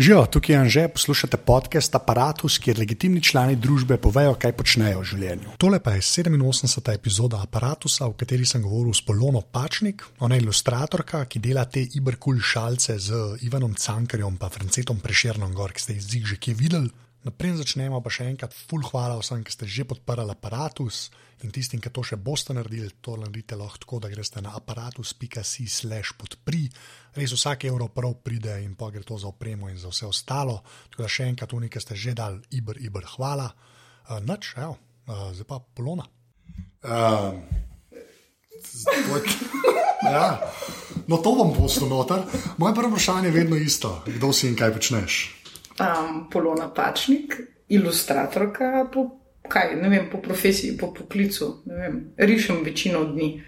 Živijo, tukaj je Anže, poslušate podcast Apparatus, kjer legitimni člani družbe povejo, kaj počnejo v življenju. Tole pa je 87. epizoda Apparatusa, v kateri sem govoril s Polono Pačnik, ona je ilustratorka, ki dela te iberkul šalce z Ivanom Cankarjem in Francetom Prešernom, gor, ki ste jih že kje videli. Naprej začnemo pa še enkrat, full hvala vsem, ki ste že podprli aparatus in tistim, ki to še boste naredili, to naredite lahko tako, da greste na aparatus.si/slash podpri. Res vsak evro prav pride in pa gre to za opremo in za vse ostalo. Tako da še enkrat, oni, ki ste že dali, ibr, ibr, hvala. Uh, Noč, evo, uh, zdaj pa polona. Uh, ja. No, to bom postil noter. Moje prvo vprašanje je vedno isto: kdo si in kaj počneš? Um, Polona Pačnik, ilustratorka, po, kaj, ne vem, po profesiji, po poklicu, vem, rišem večino dni.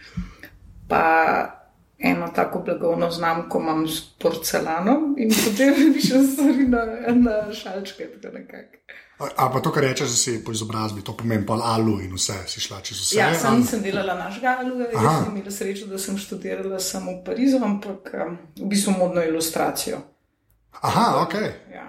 Pa eno tako blagovno znamko imam s porcelanom in potem rišem stvari na, na šalčke. A pa to, kar rečeš, da si po izobrazbi, to pomeni pa alu in vse, si šla čez vse. Ja, sem, ali- nisem delala našega aluja, Aha. jaz sem imela srečo, da sem študirala samo v Parizu, ampak um, v bistvu modno ilustracijo. Aha, ok. Ja.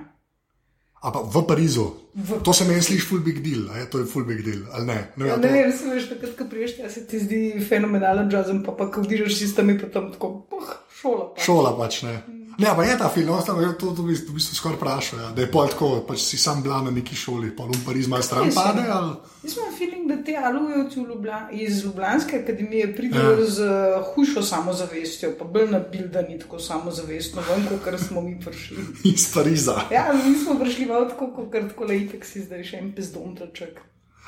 A pa v Parizu. V- To se meni sliši full big deal, a je to je full big deal, ali ne? ne, Ja, ne to- vem, se veš, takrat, ko priješ, ja, se ti zdi fenomenalen jazz, pa pa ko vidiš pa tam tako, puh, šola. Pa. Šola pač ne. Ne, pa je ta film, no, tam to, to, v bistvu- v bistvu skoraj vprašal, ja, da je pol tako, pač si sam bila na neki šoli, pa v Pariz malo stran pade. Ali? Jaz imam feeling, da te alujevci v Ljubljani, iz Ljubljanske akademije pridejo ja. z uh, hujšo samozavestjo, pa bolj nabildani tako samozavestno, ven, kot smo mi prišli. Iz Pariza. Ja, mi smo prišli v tako, kot tako lejtek si zdaj še en pezdontaček.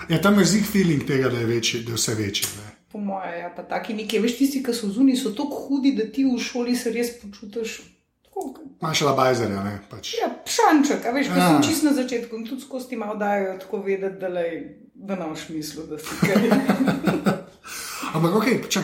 Ja, tam je zig feeling tega, da je, večji, da je vse večje. Ne? Po mojem, ja, pa taki neki, veš, tisti, ki so zunaj, so tako hudi, da ti v šoli se res počutiš. Tako, kot- Manjša labajzerja, ne. Pač. Ja, šanček, a veš, ko Ja. sem čist na začetku in tudi skozi ti malo dajo tako vedeti, da, lej, da ne boš mislil, da si kaj. Ampak ok, čak,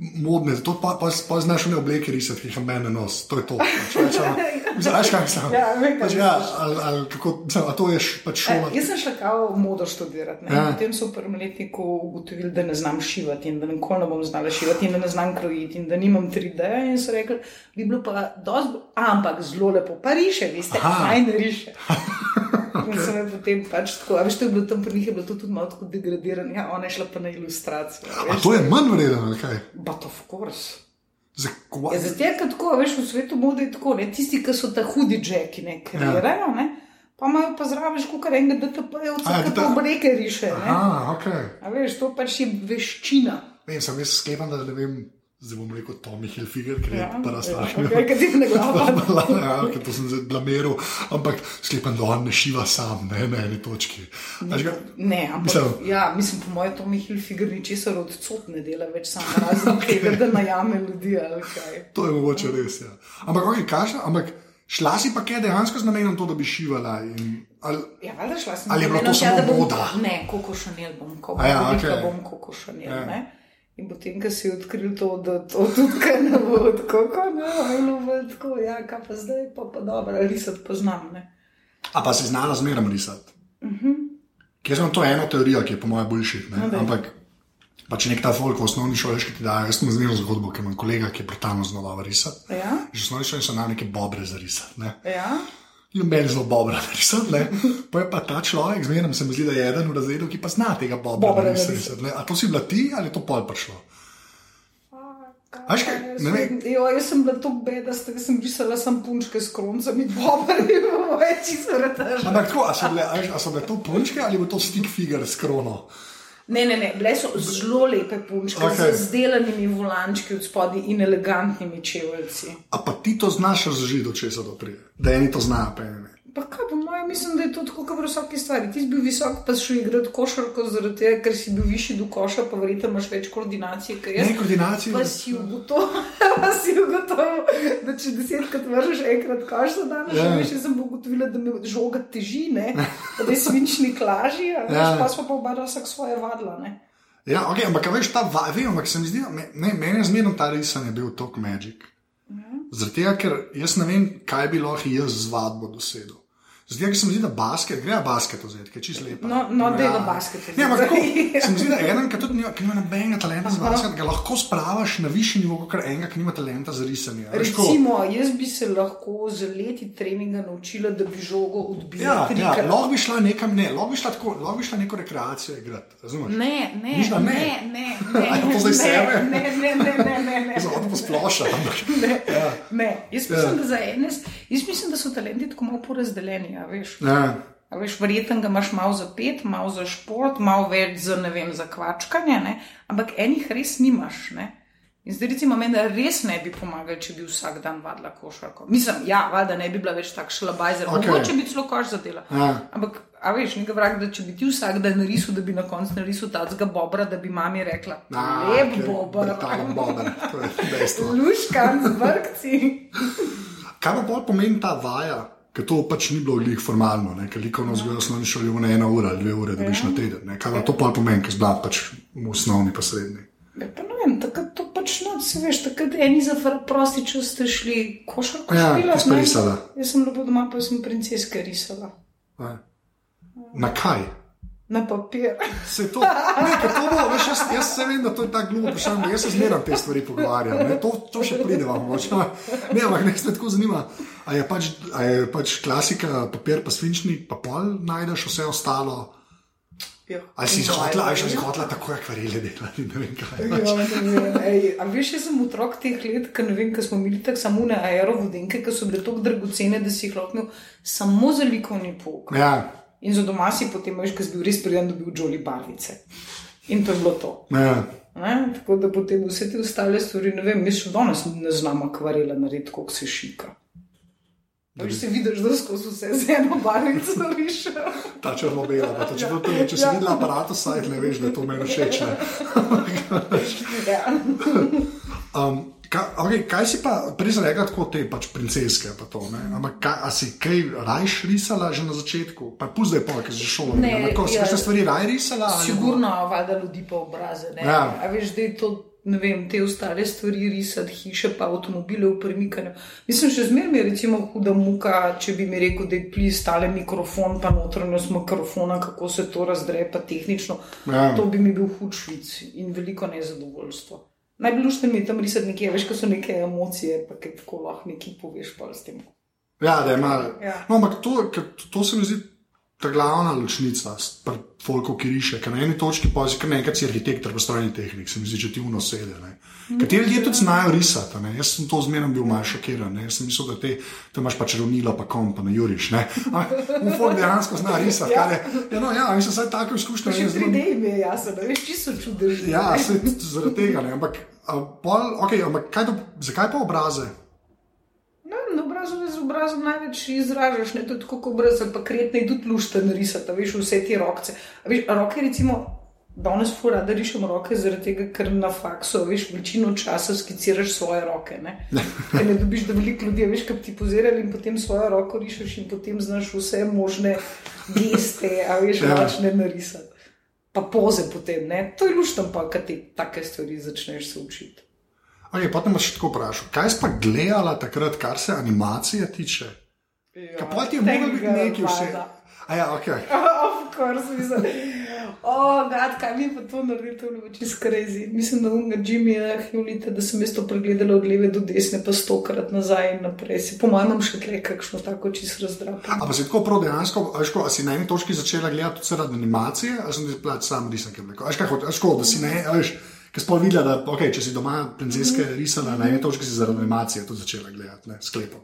modne, to pa, pa, pa znaš ne obleke risati, ki jih ima na nos, to je to. Pač, pač, a- Znaš, kaj sem? Ja, pač, ja, ali, ali, kako, a to je š- pač E, šola. jaz sem šla kao modo študirati. Ja. Ja. Potem so v prvem letniku ugotovili, da ne znam šivati in da nikoli ne bom znala šivati in da ne znam krojiti in da nimam 3D. In so rekli, bi bilo pa dosti, ampak zelo lepo, pa riše, veste, Aha. fajn riše. In so me potem pač tako, a veš, to je bilo tam pri njih, je bilo to tudi malo tako degradirano. Ja, ona je šla pa na ilustracijo. a to je manj vredno, ali kaj? But of course. Zakaj? Ja, zato je kot tako, veš, v svetu mode je tako, ne, tisti, ki so ta hudi žeki, ne, kreirajo, ne, pa imajo pa zraven škukar enega DTP-jevca, A, ki DT- pa obreke riše, ne. Aha, ok. A veš, to pač je veščina. Vem, sem jaz sklepam, da ne vem, zdaj bom rekel Tommy Hilfiger, ker je Ja, prva ja, okej, ker ti ne glava. ja, ker to sem zdaj blamiral, ampak sklepam, da on ne šiva sam, ne na eni točki. Že ga- Ne, ampak Mislim- ja, mislim, po mojem, to mi Hilfiger ničesar od cot ne dela več samo razen tega, da najame ljudi ali kaj. To je mogoče res. Ja. Ampak, okay, kaša, ampak šla si pa kaj dejansko z namenom to, da bi šivala. In, ali, Ja, valjda šla sem Ali je z bilo to namenom tja, samo da bom- moda? Ne, Koko Šanel bom, ko A ja, okej. okay. bom Koko Šanel. Ja. In potem, ko si odkril to, da to tudi kaj ne bo od Koko, ne, ono bo tako, ja, kaj pa zdaj, pa pa dobro, risati pa znam, ne. a pa si znala zmeram risati. Uh. -huh. Ker sem to eno teorijo, ki je po mojem boljši. No. Ampak pač nek ta folk v osnovni šoli, ki ti daje, jaz sem zmerno zgodbo, ker imam kolega, ki je brutalno dobro risati. Ja, Že v osnovni šoli so nam neke bobre za risati. Ne? ja. In meni zelo dobro narisati. ne. Pa je pa ta človek, zmerno se mi zdi, da je eden v razredu, ki pa zna tega bobra Bobra narisati. narisati. ne. A to si bila ti ali je to pol prišlo? A veš kaj, ne vem. Jo, jaz sem bila to bedasta, ker sem risala sam punčke s kroncami, bobari, moje čisto vrtaž. Ampak tako, a so bile, a veš, a so bile to punčke ali je to stick figure s krono? Ne, ne, ne, bile so zelo lepe punčke, okay. z izdelanimi volančki od spodaj in elegantnimi čeveljci. A pa ti to znaš razložiti, od česa to pride? Da eni to znajo, pa eni ne. Pa kaj, po mojem, mislim, da je to tako, kot pri vsaki stvari. Ti si bil visok, pa si šel igrati košarko, zaradi tega, ker si bil višji do koša, pa verjetno imaš več koordinacije. Ne, koordinacije, Pa si ugotovil, ugotovil, da če desetkrat vržeš enkrat koš za dan, Ja. še veš, jaz sem ugotovila, da me žoga teži, ne, da je svinčnik lažji, a veš, Ja. pa smo pa oba vsak svoje vadla, ne. Ja, ok, ampak veš, ta va- vem, ampak se mi zdi, me, ne, meni je zmerno ta risanje bil tok magic. Zaradi tega, ker jaz ne vem, kaj bi lahko jaz z vadbo dosegel. Zdaj, ki se mi zdi, da basket, gre basket vzeti, ker je čisto lepo. No, no da je v basketu. Ne, ampak tako, se mi zdi, da eden, ki nima, ki nima nobenega talenta za basket, ga lahko spravaš na višji nivo, kot enega, ki nima talenta za risanje. Recimo, jaz bi se lahko z leti treninga naučila, da bi žogo odbila Ja, ja, trikrat. lahko bi šla nekam, ne, lahko bi šla, tako, lahko bi šla neko rekreacijo igrati. Razumeš? Ne, ne, da ne? ne, ne, ne, je to zdaj ne, sebe? ne, ne, ne, ne, ne, ne. Zelo posplošno. ampak- Ne, Ja. ne. Jaz mislim, Ja. da za ene, jaz mislim, da so talenti tako malo porazdeljeni. A Veš. Ja. A veš, verjetno ga imaš malo za pet, malo za šport, malo več za, ne vem, za kvačkanje, ne? ampak enih res nimaš. Ne? In zdaj, recimo, meni da res ne bi pomagali, če bi vsak dan vadila košarko. Mislim, ja, valjda ne bi bila več tako šlabajzer, okay. mogoče bi celo koš zadela. Ja. Ampak, a veš, nekaj vrag, da če bi ti vsak dan narisal, da bi na koncu narisal tacga bobra, da bi mami rekla, lep bober. Brutalen bober, to je dejstvo. Luškan z vrkci. Kaj pa bolj pomeni ta vaja? Ker to pač ni bilo glih formalno, ne? ker likovno vzgojo osnovni šoli je ena ura ali dve ure, da biš na teden. Ne? Kaj pa to bolj pomeni, ker zblat pač v osnovni pa srednji. Ja, pa ne vem, takrat to pač no, se veš, takrat eni za fr- prosti čas ste šli košarko Ja, špilat, ti si pa risala. Jaz sem lepo doma, pa sem princeske risala. Ne? Na kaj? Na papir. Se to, ne, ker to bo, veš, jaz, jaz se vem, da to je tako glupo vprašanje, jaz se zmeraj te stvari pogovarjam. Ne, to, to še pride vam, moče. Ne, ampak nekaj me tako zanima. A je, pač, a je pač klasika, papir, pa svinčnik, pa pol najdeš vse ostalo. Ja. Ali si In zhotla, ali si ja. zhotla tako akvarele delati, ne vem kaj. Ja, ne vem, ej, a veš, jaz sem otrok teh let, ki ne vem, ko smo imeli tako samo ne aerovodenke, ki so bile tako dragocene, da si jih lahko imel samo za likovni pouk. Ja, In za doma si potem, veš, ko si bil res priden, dobil Jolly barvice. In to je bilo to. ja. Ne? Tako da potem vse te ostale stvari, ne vem, jaz še danes ne znam akvarela narediti, kako se šika. Veš, se vidiš, da skozi vse z eno barvico rišeš. Ta črno-bela, pa to, če, to, če si Ja. videl aparat, sajt ne veš, da to meni všeč. Ja. Um, kaj, okay, kaj si pa, prej sem rekel, tako te pač princeske, pa to, ne? Ampak kaj, a si kaj rajš risala že na začetku? Pa puzdaj pa, ker si šolo. Ne, Tako, si ja. kakšne stvari raj risala? ali Sigurno, valjda ljudi pa obraze. Ne? Ja. A veš, da je to, ne vem, te ostale stvari risati, hiše pa avtomobile v premikanju. Mislim, še zmeraj mi je recimo huda muka, če bi mi rekel, da je plis tale mikrofon, pa notranjost mikrofona, kako se to razdre, pa tehnično. Ja. To bi mi bil hud švic in veliko nezadovoljstvo. Najboljše mi je tam risati nekje, veš, ko so neke emocije, pa kaj tako lahko neki poveš pa s tem. Ja, da je malo. Ja. No, ampak to, ker to se mi zdi ta glavna ločnica, pri folku, ki riše. Ker na eni točki pa si kar nekaj si arhitekt, pa strojni tehnik, se mi zdi, če ti uno sede. Ne. Kateri ljudje tudi znajo risati. Ne. Jaz sem to zmeraj bil malo šokiran. Ne. Jaz sem mislil, da te, te imaš pač ravnilo, pa kom, pa na juriš. Folk dejansko zna risati. Ja. Ja. Je, ja, no, ja, mislim, vsaj tako izkušnja. Zelo- 3D mi je jasno, da veš, čisto čudež. Ja, se, zaradi tega ne. Ampak, a, pol, okay, ampak kaj to, zakaj pa obraze? No, na obrazu z obrazom največ izražaš, ne tudi kot obraz, pa kretne in tudi lušte narisati, veš vse te roke. Veš, roke, recimo, danes fura, da rišem roke, zaradi tega, ker na faksu, veš, večino časa skiciraš svoje roke. Ne, Ker ne dobiš, da veliko ljudi, veš, kaj ti pozirali in potem svojo roko rišeš in potem znaš vse možne geste, a veš, Ja. lačne narisati. Pa poze potem, ne. To je luštam pa, kad ti take stvari začneš se učiti. Okay, potem še tako vprašal, kaj si pa gledala takrat, kar se animacije tiče? Ja, ti je moglo biti nekaj vse? A ja, ok. Of course, mislim. O, gad, kaj mi pa to naredilo, to je bilo čisto crazy. Mislim, da unga Jimmyja Hewlita, da sem jaz to pregledala od leve do desne, pa stokrat nazaj in naprej. Si po mojem še tle kakšno tako čisto razdrapano. A pa si tako prav dejansko, a veš, ko, a si na eni točki začela gledati tudi zaradi animacije, ali sem ti plač sam risan, ker veš, kaj hočeš, da si ne, a veš, ker spol videla, da, ok, če si doma princeske risala, na eni točki si zaradi animacije tudi začela gledati, ne, sklepom.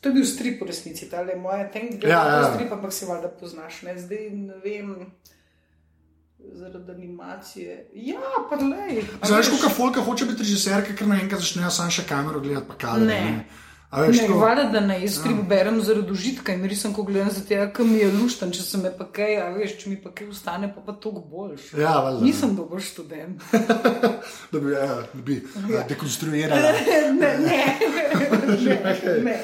To je bil strip v resnici, ta le moja, tem, da Ja, ja. to strip, ampak si valjda poznaš. Ne? Zdaj ne vem. Zaradi animacije. Ja, pa le. Znaš, koliko folka hoče biti režiserka, ker naenkrat začnejo sam še kamero gledati, pa kadre. Ne. A veš, Ne, to, valjda, da ne, jaz strip berem zaradi užitka in risam, ko gledam za tega, mi je luštan, če se me pa kaj, a veš, če mi pa kaj ustane, pa pa toliko boljš. Ja, valjda. Nisem dober študent. da bi, ja, da bi ja. dekonstruirala. ne, ne, ne, ne.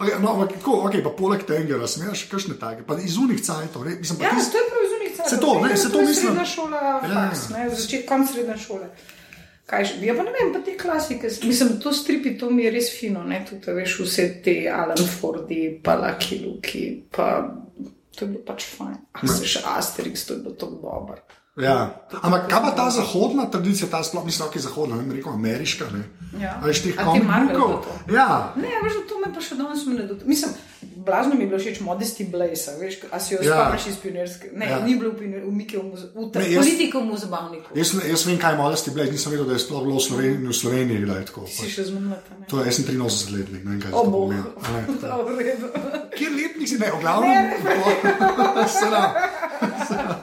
Okay, no, ampak kako, okay, pa poleg tega, smeš, kakšne take, pa iz unih cajtov, ne, mislim, pa Ja, tisti- to je prav iz unih Se to, ne, se to mislim. Srednja šola, Ja. faks, ne, začet, konc srednje šole. Kaj že, ja, pa ne vem, pa te klasike, mislim, to stripi, to mi je res fino, ne, tudi, veš, vse te Alan Fordi, pa Lucky Luki, pa to je bilo pač fajn. A se še Asterix, to je bilo to dobro. Ja. Ampak kaj pa ta zahodna tradicija, ta sploh da je zahodna, ne rekel ameriška, ne? Ja. A veš teh A ti Marvel komikov? to to? Ja. Ne, veš, to me pa še danes ne dotika. Mislim, blazno mi je bilo všeč Modesty Blaze, veš, a si jo Ja. spomniš iz pionirske. Ne, Ja. ni bilo v, pionir, v Mikiju, v, Ne, zabavniku. Jaz, ne- jaz vem, kaj je modesti bil, nisem vedel, da je sploh bilo v Sloveniji, v Sloveniji da je tako. Si še zmenila, ne? To je, jaz sem 83 let, ne vem, kaj je O, to bog. pomeni. A ne. Dobro, v redu. Kjer letnik si, ne, v glavnem. Seveda. seveda.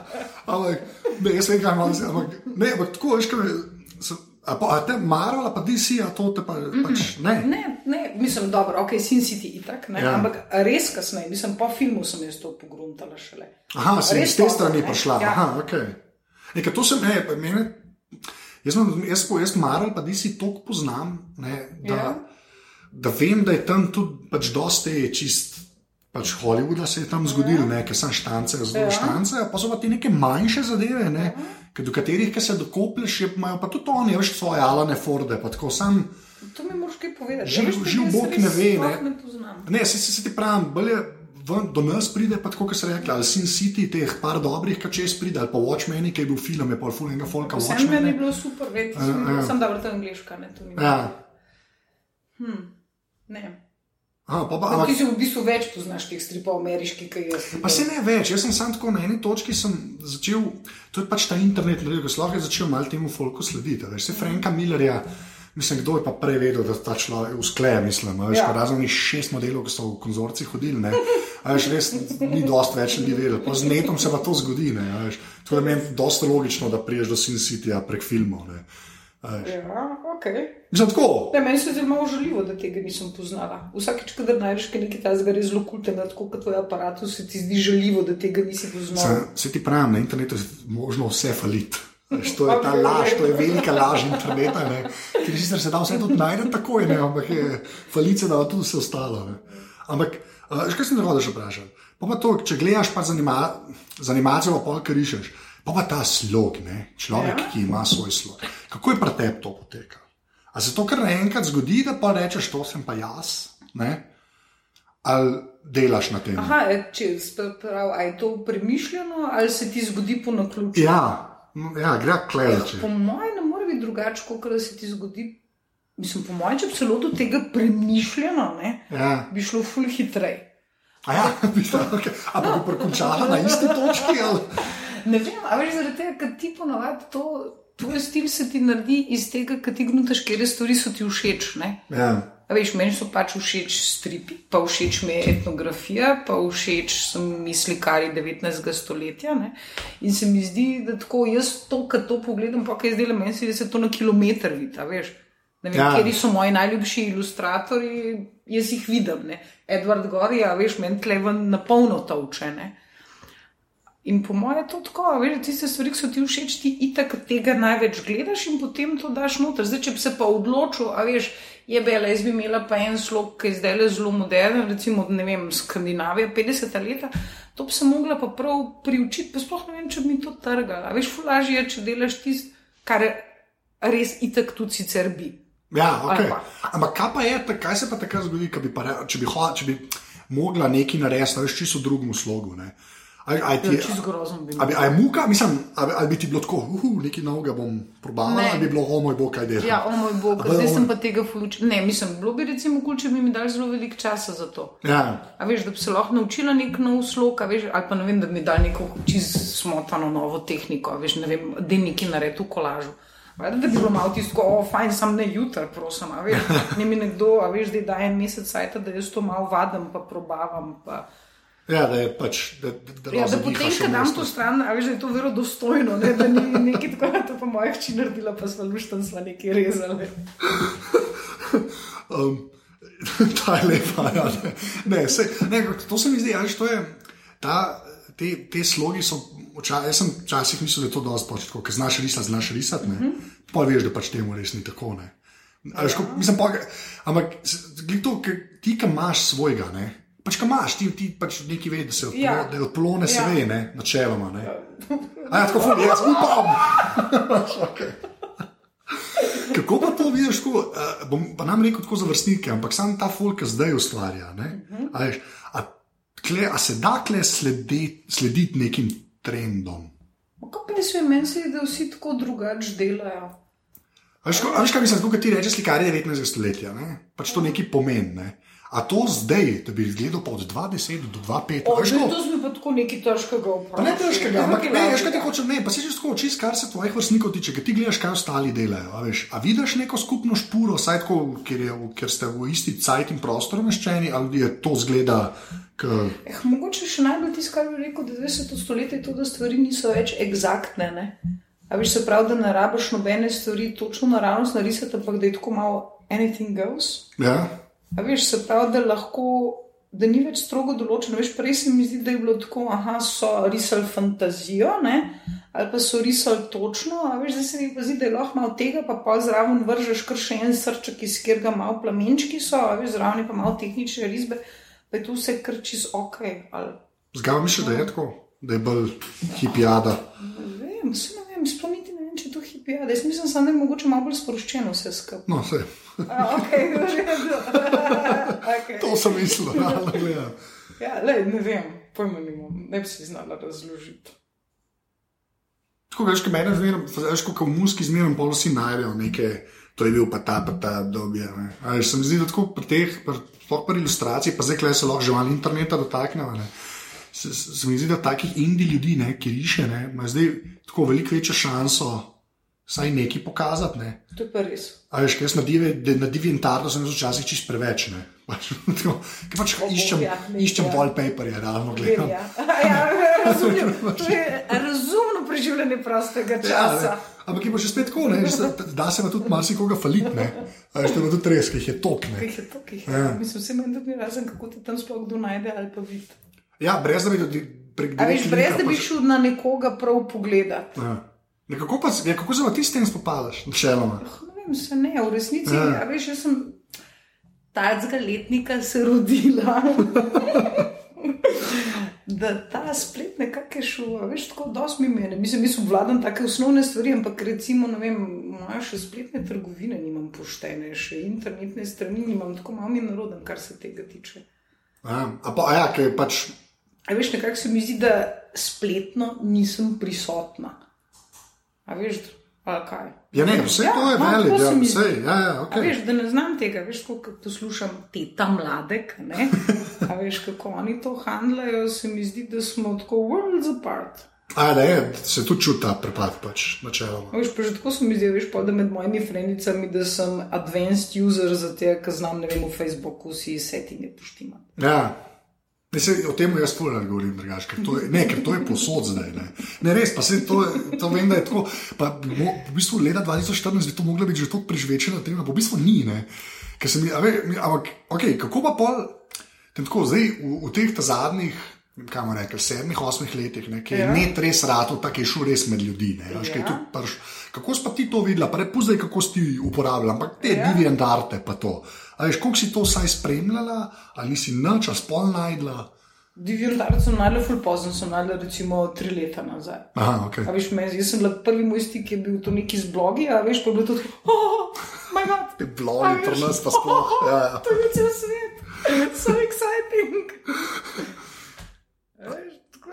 Ampak, ne, jaz vem, kaj ima, ampak, ne, ampak tako, veš, kaj, so- a, pa, a te Marvel, a pa DC, a to te pa, pač, ne. Ne, ne, mislim, dobro, ok, Sin City itak, ne, Ja. ampak res kasneje, mislim, po filmu sem jaz to pogruntala šele. Aha, sem Res iz te strani prišla. Ja. Aha, ok. Nekaj, to sem, ne, pa mene, jaz, jaz, po- jaz Marvel, pa DC toliko poznam, ne, da, Ja. da vem, da je tam tudi pač dosti čist. Pač Hollywooda se je tam zgodil, ja. ker sem štance, zelo ja. Štance, pa so pa ti neke manjše zadeve, ne, ja. do katerih se dokoplješ, je- imajo pa tudi oni, veš, svoje Alane Forde, pa tako sam. To mi moraš kaj povedati. Živ- Ja, veš, živ Bog ne ve, ne. Ne. Ne, se, se, se ti pravim, bolje ven, do nas pride, pa tako, kot se reče, ali Sin City, teh par dobrih, ki čez pride, ali pa Watchmen, ki je bil film, je pa full enega folka Vse meni je bilo super, vedeti, Ja, ja. sem, dobro to angliška, ne, to ni. Ja. Ne. Aha, pa, pa, Ampak ti si v bistvu več poznaš teh stripov ameriških, kot jaz. pa se ne več, jaz sem sam tako na eni točki začel, to je pač ta internet, ko sloh je začel malo temu folku slediti. Veš, se Franka Millerja, mislim, kdo je pa prej vedel, da ta človek uskleje, mislim, veš, Ja. ja. razen onih šest modelov, ki so v konzorci hodili, ne. A veš, res ni dost več ljudi vedel. Pa z netom se pa to zgodi, ne. veš. Tako da meni je dosta logično, da priješ do Sin Cityja prek filmov, ne. Ja, ok. Mislim, tako. Ne, meni se zdi malo žaljivo, da tega nisem poznala. Vsakeč, ko najdeš kaj nekaj tajnega, res zelo kultnega, tako kot tvoj aparat, se ti zdi žaljivo, da tega nisi poznala. Se, se ti pravim, na internetu je možno vse faliti. Veš, To je ta laž, to je velika laž interneta, ne. ker sicer se da vse tudi najti takoj, ne, ampak je falice da tudi vse ostalo. Ne. Ampak, uh, kaj sem te hodil še vprašati? Pa pa to, če gledaš pa z, anima, z animacijo, pa kar rišeš, pa pa ta slog, ne, človek, ja. Ja. ki ima svoj slog. Kako je pri tebi to poteka? A se to kar naenkrat zgodi, da pa rečeš, to sem pa jaz, ne? ali delaš na tem? Aha, e, če prav, je to premišljeno ali se ti zgodi po naključju? Ja, ja gre klereče. Po mojem, ne more biti drugače, kot da se ti zgodi. Mislim, po mojem, če bi bilo do tega premišljeno, ne, Ja. bi šlo ful hitreje. A ja, bi to, okay. A pa bi prekončala na isti točki? Ali? Ne vem, a veš, zaradi tega, ker ti ponovadi to, tvoj stil se ti naredi iz tega, ker ti gnutaš, kere stvari so ti všeč. Ne? Ja. A veš, meni so pač všeč stripi, pa všeč mi je etnografija, pa všeč so mi slikari 19. stoletja. Ne? In se mi zdi, da tako jaz to, kar to pogledam, pa kaj zdaj le meni, da se to na kilometr vidi. veš. Ne vem, Ja. Kjer so moji najljubši ilustratorji, jaz jih vidim. Ne? Edward Gori, a veš, meni tleven na polno tavče. In po mojem je to tako, a veš, tiste stvari, ki so ti všeč, ti itak tega največ gledaš in potem to daš noter. Zdaj, če bi se pa odločil, a veš, je bela, jaz bi imela pa en slog, ki je zdaj le zelo moderen, recimo, ne vem, Skandinavija, 50 leta, to bi se mogla pa prav priučiti, pa sploh ne vem, če bi mi to trgala. A veš, fulaži je, če delaš tisto, kar res itak tudi sicer bi. Ja, okay. Ampak kaj pa je, kaj se pa takrat zgodi, bi pa če bi, če bi mogla nekaj narediti, veš, čisto v drugem slogu? Ne? Ali, ali, ti, Čisto grozno bi ali, ali je muka, mislim, ali, ali bi ti bilo tako, uh, nekaj novega bom probala, Ne. ali bi bilo, o moj bog, kaj dela. Ja, o moj bog, zdaj sem pa tega fuluč. Ne, mislim, bilo bi recimo kul, če bi mi dali zelo veliko časa za to. Ja. A veš, da bi se lahko naučila nek nov slog, veš, ali pa ne vem, da bi mi dali neko čisto smotano novo tehniko, veš, ne vem, da je neki nared v kolažu. Valjda, Da bi bilo malo tisto, o, fajn, sem ne jutra, prosim, a veš, ne mi nekdo, a veš, da je en mesec sajta, da jaz to malo vadim, pa probavam. Pa. Ja, da je pač, da, da, da, Ja, da potem, ko dam to stran, a veš, da je to verodostojno, ne, da ni nekaj tako, to pa moja hči naredila, pa smo luštan, smo nekaj rezali. Um, ta je lepa. Ja, ne. Ne, se, ne, to se mi zdi, ali to je. Ta, te, te slogi so. Vča, jaz sem včasih mislil, da je to dosti početko, ker znaš risati, znaš risati. Mm -hmm. Pa veš, da pač temu res ni tako. Ne. A Veš, ko, mislim, pa, ampak glej to, ker ti, ki imaš svojega, ne. Pač, ki imaš, ti, ti pač neki ve, da se odplo, Ja. ja. da odplone se Ja. ve, ne, načeloma. Ne. A ja, tako fuli, jaz upam. okay. Kako pa to vidiš, ko, uh, bom pa nam rekel tako za vrstnike, ampak sam ta folk zdaj ustvarja. Uh -huh. a, veš, a, kle, a se da kle slediti sledit nekim trendom? Kako pa se meni zdi, da vsi tako drugače delajo? Veš, kaj mislim, kot ti rečeš, slikar je 19. stoletja, ne? pač to nekaj pomeni. Ne? A to zdaj, da bi gledal od 20 do 25? O, že to smo pa tako nekaj težkega vprašali. Ne težkega, ampak ne, veš, kaj ti hočeš, ne, pa si že tako oči, kar se tvojih vrstnikov tiče, ker ti gledaš, kaj ostali delajo. A, veš, a vidiš neko skupno špuro, saj tako, ker, je, ker ste v isti cajt in prostor umeščeni, ali je to zgleda? K... Eh, mogoče še najbolj tisto, kar bi rekel, da 20. stoletje je to, da stvari niso več eksaktne. Ne? A veš, se pravi, da ne rabiš nobene stvari točno naravnost narisati, ampak da je tako malo anything goes. Ja. A veš, se pravi, da lahko, da ni več strogo določeno. Veš, prej se mi zdi, da je bilo tako, aha, so risali fantazijo, ne? ali pa so risali točno, a veš, da se mi pa zdi, da je lahko malo tega, pa pa zraven vržeš kar še en srček, iz katerega malo plamenčki so, a veš, zraven pa malo tehnične risbe, pa je tu vse kar čez ok. Ali... Zgaj mi še, da je tako, da je bolj hipijada. Ne vem, se ne vem, sploh niti ne vem, če je to hipijada. Jaz mislim, da je mogoče malo bolj sproščeno vse skupaj. No, vse. Okay, okay. To sem mislil, da je to. Ja, le, ne vem, pojmo nimam, ne bi si znala razložiti. Tako veš, kaj meni zmeraj, veš, kako v muski zmeraj pol vsi najdejo nekaj, to je bil pa ta, pa ta obdobje. Se mi zdi, da tako pri teh, sploh pri ilustraciji, pa zdaj, klej se lahko že malo interneta dotaknejo. Se, se mi zdi, da takih indi ljudi, ne, ki riše, ima zdaj tako veliko večjo šanso vsaj nekaj pokazati. Ne. To je pa res. A veš, jaz na DiviantArtu sem včasih čist preveč. Ne. Pač, pač iščem, ja, iščem ja. wallpaperje, realno gledam. Ja, ja, razumno, to je razumno preživljanje prostega ja, časa. Ja, Ampak je pa še spet tako, ne, da se pa tudi marsikoga da je to tudi res, ki jih je tok. Ki jih je tok, jih je. Ja. Mislim, vse meni, bi razen, kako te tam sploh kdo najde ali pa vidi. Ja, brez da bi tudi pregledal. Brez da bi šel na nekoga prav pogledati. Ja. Ja, kako, pa, ja, kako se ti s tem spopadaš, načeloma? Ne vem, se ne, v resnici. Ja. Ja, veš, jaz sem tacga letnika se rodila. da ta splet nekako je šel, veš, tako dosti mi meni. Mislim, da vladam take osnovne stvari, ampak recimo, ne vem, moja še spletne trgovine nimam poštene, še internetne strani nimam, tako malo mi narodem, kar se tega tiče. A, a pa, a ja, kaj pač. A veš, nekako se mi zdi, da spletno nisem prisotna. A veš, kaj? Ja, ne, vse ja, to je no, veliko, ja, vse. Ja, ja, okay. Veš, da ne znam tega, veš, kako poslušam te tam mladek. A veš, kako oni to handlajo, se mi zdi, da smo tako worlds apart. A, da je, se tu čuti ta prepad, pač, načeloma. Veš, pa že tako se mi zdi, veš, pa da med mojimi frendicami, da sem advanced user za te, ki znam, ne vem, v Facebooku si settinge poštima. Ja. Ne, se, o tem jaz ne govorim, drugač, ker, to je, ne, ker to je posod zdaj. Ne, ne res, pa se to, to vem, da je tako. Pa, mo, v bistvu leta 2014 bi to moglo biti že tako prežvečeno, pa v bistvu ni. Ne, mi, ve, mi, ampak, okay, kako pa pol, tako, zdaj, v, v teh zadnjih, kaj bomo rekli, sedmih, osmih letih, ne, ki je ja. ne res rado, tako je šel res med ljudi. Ne, ja. kaj, prš, kako si ti to videla, pa ne pozaj, kako si ti uporabljala, ampak te ja. divje arte pa to. Ali kako si to vsaj spremljala, ali si noč, a spol najdla? Divjim darcem sem najdla ful pozno, sem najdla recimo tri leta nazaj. Aha, okay. veš, me, jaz sem bila prvi moj stik, je bil to neki z blogi, a veš, pa je bilo tudi, oh, moj bog. Ti blogi, to nas pa sploh. Oh, ja, ja. To je cel svet, so exciting.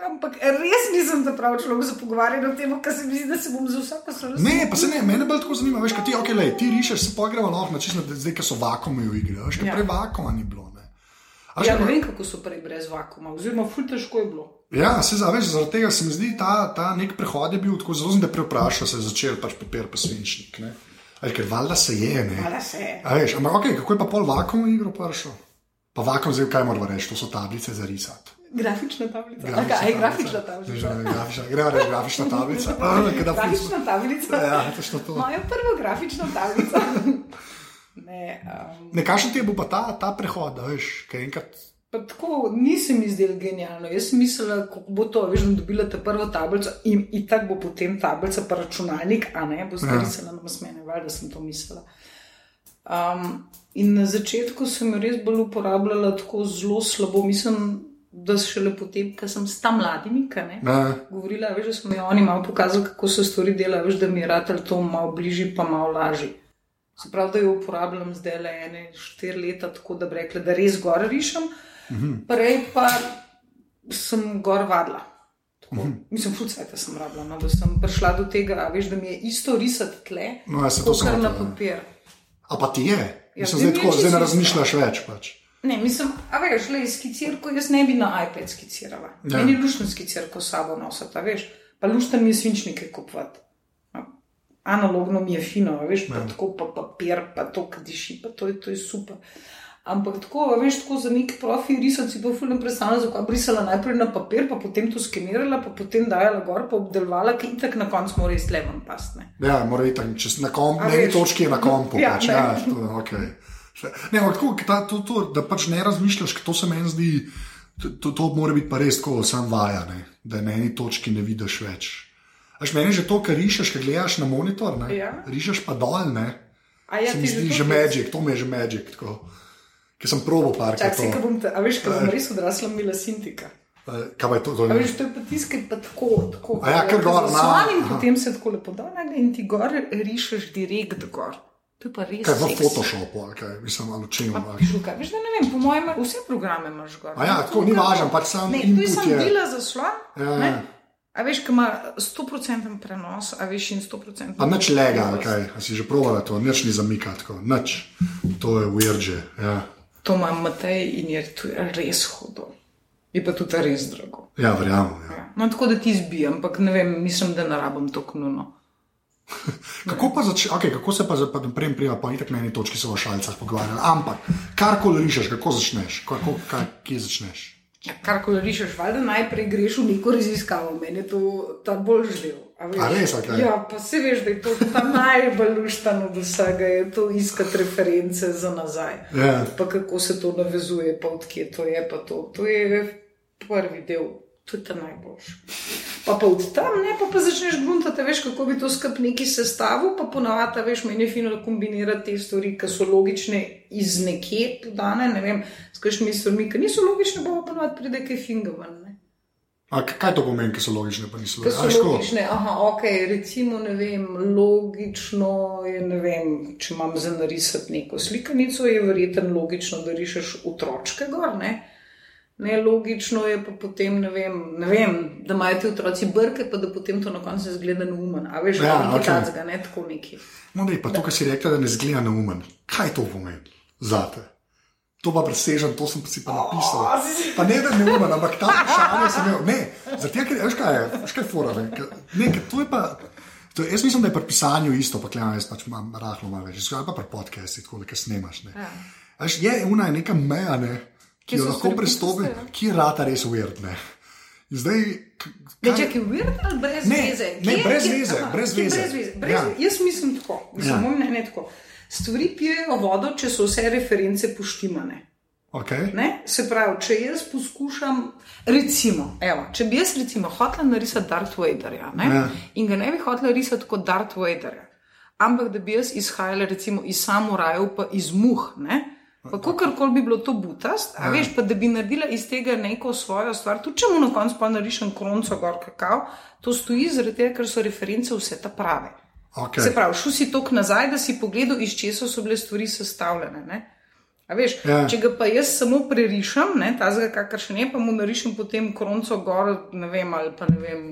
Ampak res nisem ta pravi človek za pogovarjanje o tem, kar se mi zdi, da se bom za vsako stvar razumel. Ne, pa se ne, mene bolj tako zanima. Veš, ti, okay, lej, ti rišeš, se gremo lahko na čisto, zdaj, ker so vakuumi v igri. Veš, ja. prej vakuma ni bilo. Ne, ja, ne vem, kako so prej brez vakuma, oziroma ful težko je bilo. Ja, se zaveš, zaradi tega se mi zdi, ta, ta nek prehod je bil tako zelo, da prepraša se je začel pač papir pa svinčnik. Ne. Ali ker valjda se je, ne. Valjda se je. Veš, ampak okay, kako je pa pol vakum v igro prišel? Pa vakum zdaj, kaj moramo reči, to so tablice za risati. Grafična tablica. Grafična, Aka, grafična tablica. Gremo reči grafična tablica. grafična tablica. Ja, to to. Moja prva grafična tablica. ne, um, ne kažem ti, bo pa ta, ta prehod, da veš, kaj enkrat. Pa tako nisem izdel genialno. Jaz sem mislila, kako bo to, veš, da dobila ta prvo tablico in, in tako bo potem tablica pa računalnik, a ne, bo zdaj se nam smene, da sem to mislila. Um, in na začetku sem jo res bolj uporabljala tako zelo slabo. Mislim, da se šele potem, ko sem s tam mladimi, ki ne. Govorila, veš, da so mi oni malo pokazali, kako se stvari delajo, veš, da mi je rad to malo bližje, pa malo lažje. Se pravi, da jo uporabljam zdaj le ene štiri leta, tako da bi rekla, da res gor rišem. Prej pa sem gor vadila. Tako, Mislim, fucajta sem rabila, no, da sem prišla do tega, veš, da mi je isto risati tle, No, ja, kot sem na hotela, ja. papir. A pa ti je? Ja, Mislim, zdaj je tako, zdaj ne razmišljaš več. Pač. Ne, mislim, a veš, le skicirko, jaz ne bi na iPad skicirala. Ja. Ja. Meni je luštno skicirko s sabo nositi, a veš, pa luštno mi je svinčnike kupovati. A, Analogno mi je fino, a veš, pa Ja. tako pa papir, pa to, ki diši, pa to je, to je super. Ampak tako, veš, tako za neki profi risati si pa fulno predstavljala, zakaj bi risala najprej na papir, pa potem to skenirala, pa potem dajala gor, pa obdelovala, ki itak na koncu mora res leven pastne. Ja, mora iti tam, čez na eni veš. točki je na kompu. Ja, pač, ne. ja, to, okay. Ne, tako, ta, to, to, da pač ne razmišljaš, to se meni zdi, to, to, mora biti pa res tako, sam vaja, ne? da na eni točki ne vidiš več. Až meni že to, kar rišeš, kar gledaš na monitor, ne? Ja. rišeš pa dol, ne. A ja, se mi zdi že magic, to mi je že magic. Tako. Ker sem probo parkrat. Čakaj, kaj bom te, a veš, kaj bom res odrasla mila sintika. Kaj je to? to veš, to je pa tiskaj pa tako, tako. A ja, kar gor, na- aha. potem se tako lepo nagne in ti gor rišeš direkt gor. To je pa res. kaj v seksi. Photoshopu, ali kaj, mislim, ali čem. Pa ali- šuka. Veš, da ne vem, po mojem, vse programe imaš gor. A ja, tako ni važno, pač sam Ne, to input je je- bila zaslon. Ja, ne. ja. A veš, ki ima 100% prenos, a veš in 100%. Pa nič lega, ali kaj, a si že provala to, nič ni zamika, tako, nič. To je uvirže. Ja. To ima Matej in je je res hudo. Je pa tudi res drago. ja, verjamem. Ja. Ja. No, tako da ti zbijam, ampak ne vem, mislim, da ne rabim to knuno. Kako, pa zač, okay, kako se pa, za- pa prej prija, pa itak na eni točki se v šalicah pogovarjali, ampak karkoli rišeš, kako začneš, kako, kaj, kje začneš. Ja, kar ko rišeš, valjda najprej greš v neko raziskavo, meni je to ta boljši del. veš? A res, okej. Ja, pa se veš, da je to najbolj luštan od vsega, je to iskati reference za nazaj. Ja. Pa kako se to navezuje, pa odkje to je, to. To je prvi del, to je ta najboljši. Pa, pa od tam, ne, pa, pa začneš gruntati, veš, kako bi to skup neki sestavil, pa ponavadi, veš, meni je fino kombinirati te stvari, ki so logične iz nekje podane, ne vem, s kakšnimi stvarmi, ki niso logične, pa ponavadi pride kaj finga ven. ne. A, kaj to pomeni, ki so logične, pa niso logične? so A, ško? logične, aha, ok, recimo, ne vem, logično je, ne vem, če imam za narisati neko slikanico, je verjetno logično, da rišeš otročke gor, ne? Nelogično je pa potem, ne vem, ne vem da imajo ti otroci brke, pa da potem to na koncu zgleda neumen. A veš, Ja, nekaj okay. tacga, ne tako neki. No, ne, pa to, kar si rekla, da ne zgleda neumen. Kaj to pomeni za te? To pa presežem, to sem si pa napisal. Pa ne, da je neumen, ampak ta vprašanje sem imel. Ne, zato ker, veš kaj je, veš kaj je fora, ne, ker, ne, ker to je pa. To, jaz mislim, da je pri pisanju isto, pa klejam, jaz pač imam rahlo malo več, ali pa pri podcastih, tako da snemaš. Ne. Ja. Veš, je ena neka meja, ne, ki jo so lahko stvari prestopi, postajajo. ki je rata res uvirtne. Zdaj, kaj- če je weird ali brez Ne, veze? ne, Kje- brez kje- veze, aha, brez veze. brez veze. Brez, Ja. ja. Jaz mislim tako, mislim, Ja. ne, ne tako. Stvari pijejo vodo, če so vse reference poštimane. okay. Ne? Se pravi, če jaz poskušam, recimo, evo, če bi jaz recimo hotela narisati Darth Vaderja ne? Ja. in ga ne bi hotela risati kot Darth Vaderja, ampak da bi jaz izhajala recimo iz samurajev, pa iz muh. Ne? Pa kakorkoli bi bilo to butast, a Ja. veš, pa da bi naredila iz tega neko svojo stvar, tudi če mu na koncu pa narišem kronco gor kakav, to stoji zaradi tega, ker so reference vse ta prave. Okay. Se pravi, šel si tok nazaj, da si pogledal, iz česa so bile stvari sestavljene. Ne? A Veš, Ja. Če ga pa jaz samo prerišem, tazga, kakršen je, pa mu narišem potem kronco gor, ne vem, ali pa ne vem,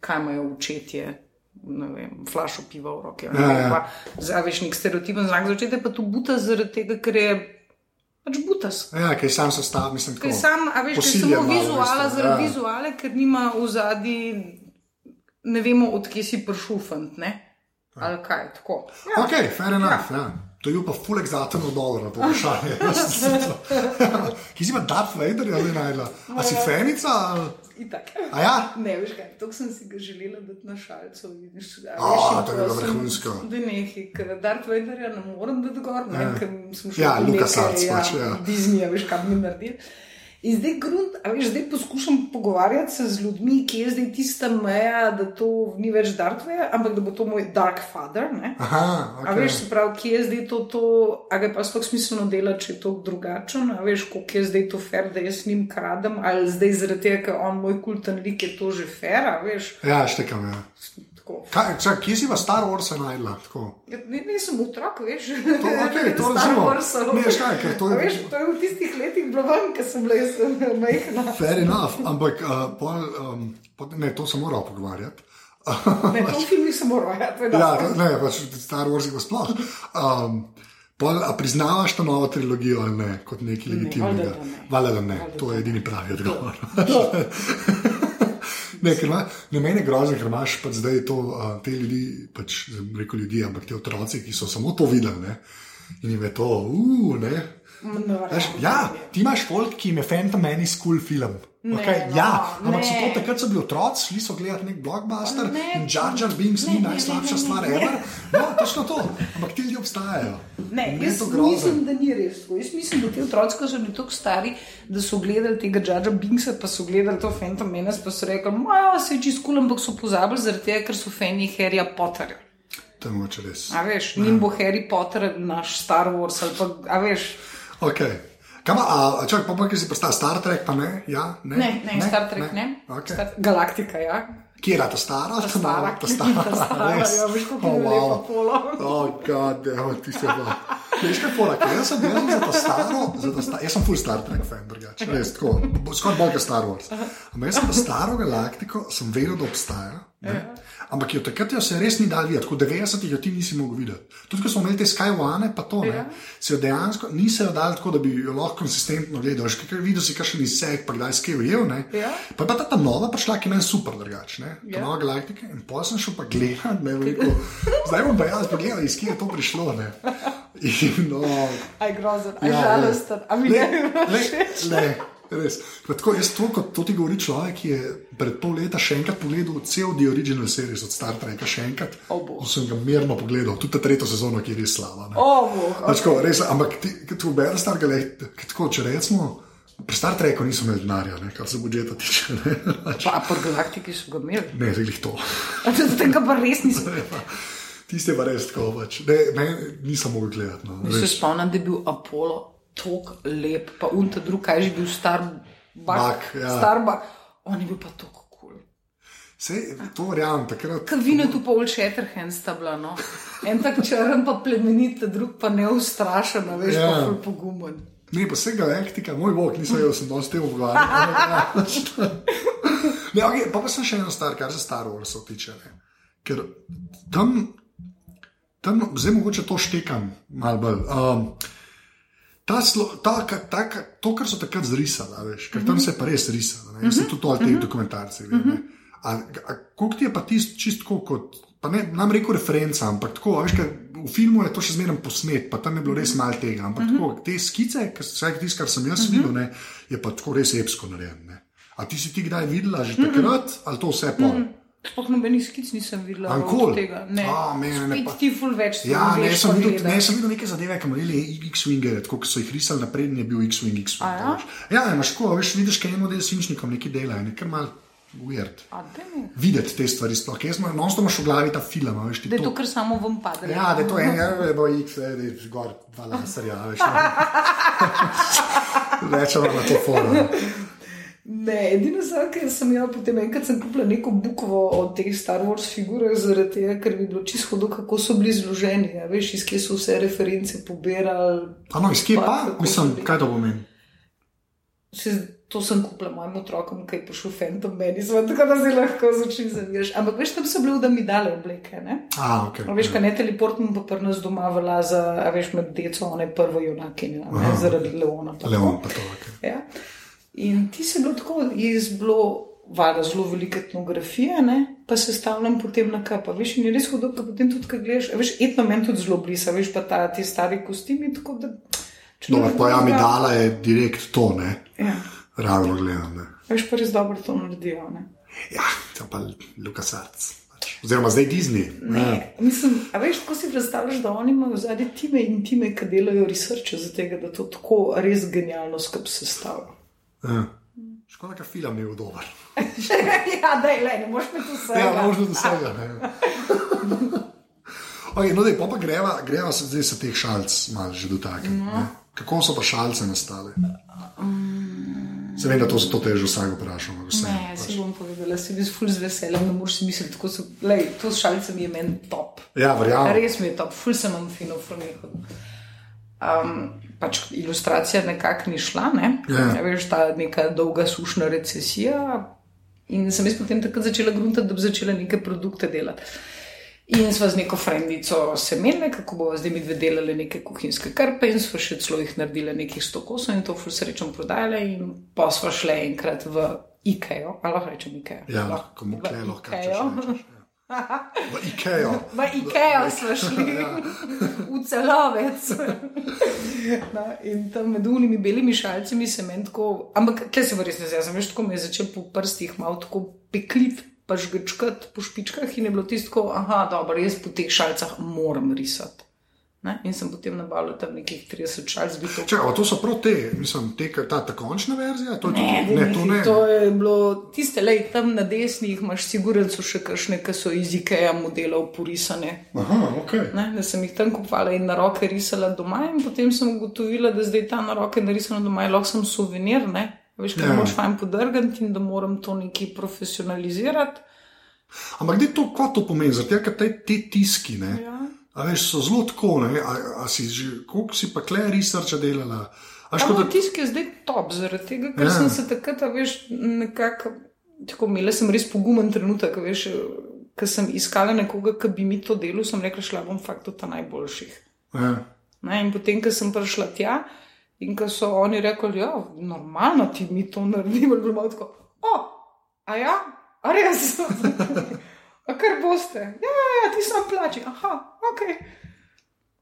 kaj imajo učetje. Ne vem, flašo piva v roki. Ja, ja. Zaveš nek stereotipen znak za očete, pa tu buta zaradi tega, ker je pač butas. Ja, kaj sam sestav, mislim, tako. Ker sam, a veš, ker samo vizuala veste, zaradi ja. vizuale, ker nima v zadnji, ne vemo, odkje si prišel, fant, ne? Ali kaj, tako. Ja. Ok, fair enough. Ja. To je bil pa full exaten odgovor na to vprašanje. Ki si pa Darth Vader, ali najdla? A si fenica? ali- Itak. A ja? Ne, veš kaj, to sem si ga želela dati na šalcu. Vidiš, a in to je bilo vrhunsko. Da nekaj, ker Darth Vaderja ne morem dati gor, ne, Ja. ker smo šli Ja, neke, Arts pač, ja. Disney, veš, kaj bi naredili. In zdaj, grunt, a veš, zdaj poskušam pogovarjati se z ljudmi, ki je zdaj tista meja, da to ni več Darth Vader, ampak da bo to moj Dark Father. Ne? Aha, A ok. veš, se pravi, kje je zdaj to, to a ga pa sploh smiselno delati, če je to drugačen, a veš, koliko je zdaj to fair, da jaz njim kradem, ali zdaj zaradi tega, ker on moj kulten lik je to že fair, a veš. Ja, štekam, ja. Tako. Kaj, čak, kje si pa Star Wars najdla? Ja, ne, nisem otrok, veš. To, okay, to razumem. Ne, veš kaj, ker to je- Veš, to je v tistih letih bilo ven, ko sem bila jaz eh, majhna. Fair enough, ampak uh, pol, um, pol, ne, to sem moral pogovarjati. Ne, to film nisem moral, ja, to je ja, dobro. to- ne, pač Star Wars je pa sploh. Um, pol, a priznavaš to novo trilogijo ali ne, kot nekaj legitimnega? valjda, ne. Valjda, da ne. To je edini pravi odgovor. Ne, ima, ne meni je grozno, ker imaš pač zdaj to, uh, te ljudi, pač reko ljudi, ampak te otroci, ki so samo to videli ne? in jim je to, uh, ne. Veš, ja, ti imaš folk, ki jim je Phantom Menace cool film. Ne, Okay, no, ja, ampak so to takrat so bili otroci, šli so gledati nek blockbuster Ne, in Jar Jar Binks ni najslabša ne, stvar, ever. No, točno to. Ampak ti ljudje obstajajo. Ne, jaz mislim, da ni res. Jaz mislim, da ti otroci, ko so bili tako stari, da so gledali tega Džaža Binksa, pa so gledali to Phantom Menace, pa so rekli, da se je čist kul, ampak so pozabili zaradi tega, ker so fani Harryja Potterja. To je moče res. A veš, njim bo Harry Potter naš Star Wars ali pa, a veš. Okay. Kaj pa, a, čak, pa, pa, ki si postal Star Trek, pa ne? Ja, ne, Ne, ne, ne Star Trek, ne. ne. Okay. Star, Galaktika, ja. Kje je ta stara? Ta stara, ta stara, ta stara, res. ja, veš, kako je Oh, lepa polo. Oh, god, evo, ti se pa. Veš, kaj pora, ker jaz sem, sem za to staro, za to sta, jaz sem full Star Trek fan, drugače, res, tako, bo- skoraj bolj kot Star Wars. Ampak jaz sem za staro galaktiko, sem vedel, da obstaja. Ne? Ampak jo takrat jo se res ni dal videti, tako 90-ih jo ti nisi mogel videti. Tudi ko smo imeli te Skywone, pa to, ne, se jo dejansko nisi jo dal tako, da bi jo lahko konsistentno gledal. Kaj videl si kakšen izsek, pa kdaj si kaj ujel. Ja. Pa je pa ta, ta nova prišla, ki meni super drugače, ne. Ta Ja. nova galaktika in pol sem šel pa gledat, ne, veliko. Zdaj bom pa jaz pogledal, iz kje je to prišlo, ne. In, no, Aj grozen, aj Ja, žalosten, a mi ne, ne ne, ne, res. Pa Tako, jaz to, kot to ti govori človek, ki je pred pol leta še enkrat pogledal cel The Original Series od Star Treka, še enkrat. O, bog. In sem ga mirno pogledal, tudi ta tretjo sezono, ki je res slaba. ne. O, bog, Pač tako, res, ampak ti, ki ti bereš Star Trek, tako, če rečemo, pri Star Treku niso imeli denarja, kar se budžeta tiče. Ne, Pač, Pa, po galaktiki so ga imeli. ne glih to. Tega pa res nisem. Tiste pa res tako, pač. ne, ne, nisem mogel gledati. No, Se spomnim, da je bil Apollo tako lep, pa unta drug, kaj že bil star Bak, bak. ja. Starbak, on je bil pa tako kul. Cool. Sej, to verjamem, takrat. Kaj vine tu pa Old Shatterhand sta bila, no. En tak črn pa plemenit, drug pa neustrašen, veš, Ja. pa ful pogumen. Ne, pa vse galaktika, moj bog, nisem jaz, sem dosti pogovarjal. Ne, okay, pa, pa sem še eno stvar, kar se Star Warsov tiče. Ne. Ker tam, tam, zdaj mogoče to štekam malo bolj. Um, ta, slo, ta, ta, ta, to, kar so takrat zrisali, veš, ker tam se je pa res risalo. Ne, mm -hmm. tudi to, ali te dokumentarce. Mm -hmm. A, a koliko ti je pa tisto čisto kot, pa ne nam rekel referenca, ampak tako, veš, v filmu je to še zmeraj posnet, pa tam je bilo res malo tega. Ampak mm -hmm. tako, te skice, vsaj tisto, kar sem jaz mm -hmm. videl, ne, je pa tako res epsko narejen. Ne. A ti si ti kdaj videla že takrat, mm -hmm. ali to vse pol? Mm -hmm. Sploh nobenih skic nisem videla Ankoli? tega. Ne, A, mene ne Spet pa- ti ful več stvari Ja, ne, veš, sem pa videl, ne, sem videl neke zadeve, ki so imeli X-Wingere, tako kot so jih risali naprej, in je bil X-Wing, X-Wing. Ja? veš. Ja, imaš tako, veš, vidiš, kaj eno del svinčnikom nekaj dela je kar mal weird. Videti te stvari sploh, jaz imam, non imaš v glavi ta film, veš, ti Da je to to. kar samo vam pade. Ja, da je to en, ja, da bo X, da je zgor dva laserja, a veš. Rečemo na to forum. Ne, edino stvar, ki sem imela potem enkrat, sem kupila neko bukvo od teh Star Wars figurah, zaradi tega, ker bi bilo čisto hudo, kako so bili zloženi. Ja, veš, iz kje so vse reference pobirali. Ano, iz kje Pa, Mislim, kaj to pomeni? Se, to sem kupila mojim otrokom, ki je prišel Phantom Menace, tako da zdaj lahko začnem zavirati. Ampak veš, tam so bile, da mi dale obleke. Ne? A, ok. A veš, kaj ne teleportmo pa pri nas doma vela za, a veš, med deco, one prvo junakinjo, a ne zaradi Leona. pa. Leon, pa to, ok. Ja. In ti si bilo tako, je bilo valjda zelo velike etnografije, ne? pa se stavljam potem na kapa. Veš, in je res hudo, da potem tudi, kaj gledaš, veš, etno meni tudi zelo blisa, veš, pa ta, ti stari kostimi, tako da. ne pa ja, mi dala je direkt to, ne? Ja, Realno gledam, ne? veš, pa res dobro to naredijo. Ne? Ja, to pa Lukas Arts. Oziroma zdaj Disney. Ne, mislim, a veš, kako si predstavljaš, da oni imajo zadnje time in time, ki delajo researche za tega, da to tako res genialno skrb sestavljajo. Ja. Škoda, ker film ni bil dober. ja, da je le, ne moreš tu vse. Ja, možno do vsega. ne. Okay, no, dej, pa pa greva, greva se zdaj se teh šalc malo že dotakniti. No. Kako so pa šalce nastale? Se vem, da to, to te je že vsak vprašal. vse. Ne, si bom povedala, si bil ful z veseljem, ne moreš si misliti, tako so, lej, to s šalicami je meni top. Ja, verjamem. Res mi je top, ful sem vam fino, ful mi je hodil. Um, pač ilustracija nekako ni šla, ne? Ja. Ja, veš, ta neka dolga sušna recesija. In sem jaz potem takrat začela gruntati, da bi začela neke produkte delati. In sva z neko frendico se menili, kako bomo zdaj mi dve delali neke kuhinjske krpe, in sva še celo jih naredili nekih sto kosov in to ful srečo prodajali. In pa sva šle enkrat v IKEA, ali lahko rečem IKEA. Ja, Lahko- v kle lahko Ikeo. V Ikeo. V IKEA smo šli, Ja. v celovec. No, in tam med unimi belimi šalcimi se meni tako, ampak tle se v resnici zdaj, veš, tako me je začel po prstih malo tako peklit, pa žgečkat po špičkah in je bilo tisto, aha, dobro, jaz po teh šalcah moram risati. Ne? In sem potem nabavil tam nekih 30 šalc, bi to Čakaj, a to so prav te, mislim, te, ta, ta končna verzija? To, Ne, tudi- ne, to ne. To je bilo tiste, le tam na desni, jih imaš sigurno še kakšne, ki so iz IKEA modelov porisane. Aha, ok. Ne, da sem jih tam kupovala in na roke risala doma, in potem sem ugotovila, da zdaj ta na roke narisana doma je lahko sem suvenir. Ne? Veš, kaj Ja. moš fajn podrgati in da moram to nekaj profesionalizirati. Ampak kdaj to, kaj to pomeni? Zato, ker te, te tiski, ne, Ja. A veš, so zelo tako, ne, a, a si že, koliko si pa kle researcha delala? Ampak škoda, tisk je zdaj top, zaradi tega, ker Ja. ja. sem se takrat, veš, nekako, tako imela sem res pogumen trenutek, veš, ker sem iskala nekoga, ki bi mi to delal, sem rekla, šla bom fakt ta najboljših. ja, Ne, in potem, ko sem prišla tja in ko so oni rekli, da je normalno, ti mi to naredimo, bilo malo tako. O, a ja, a res. a kar boste. Ja, ja, ja ti sem plači. Aha, ok.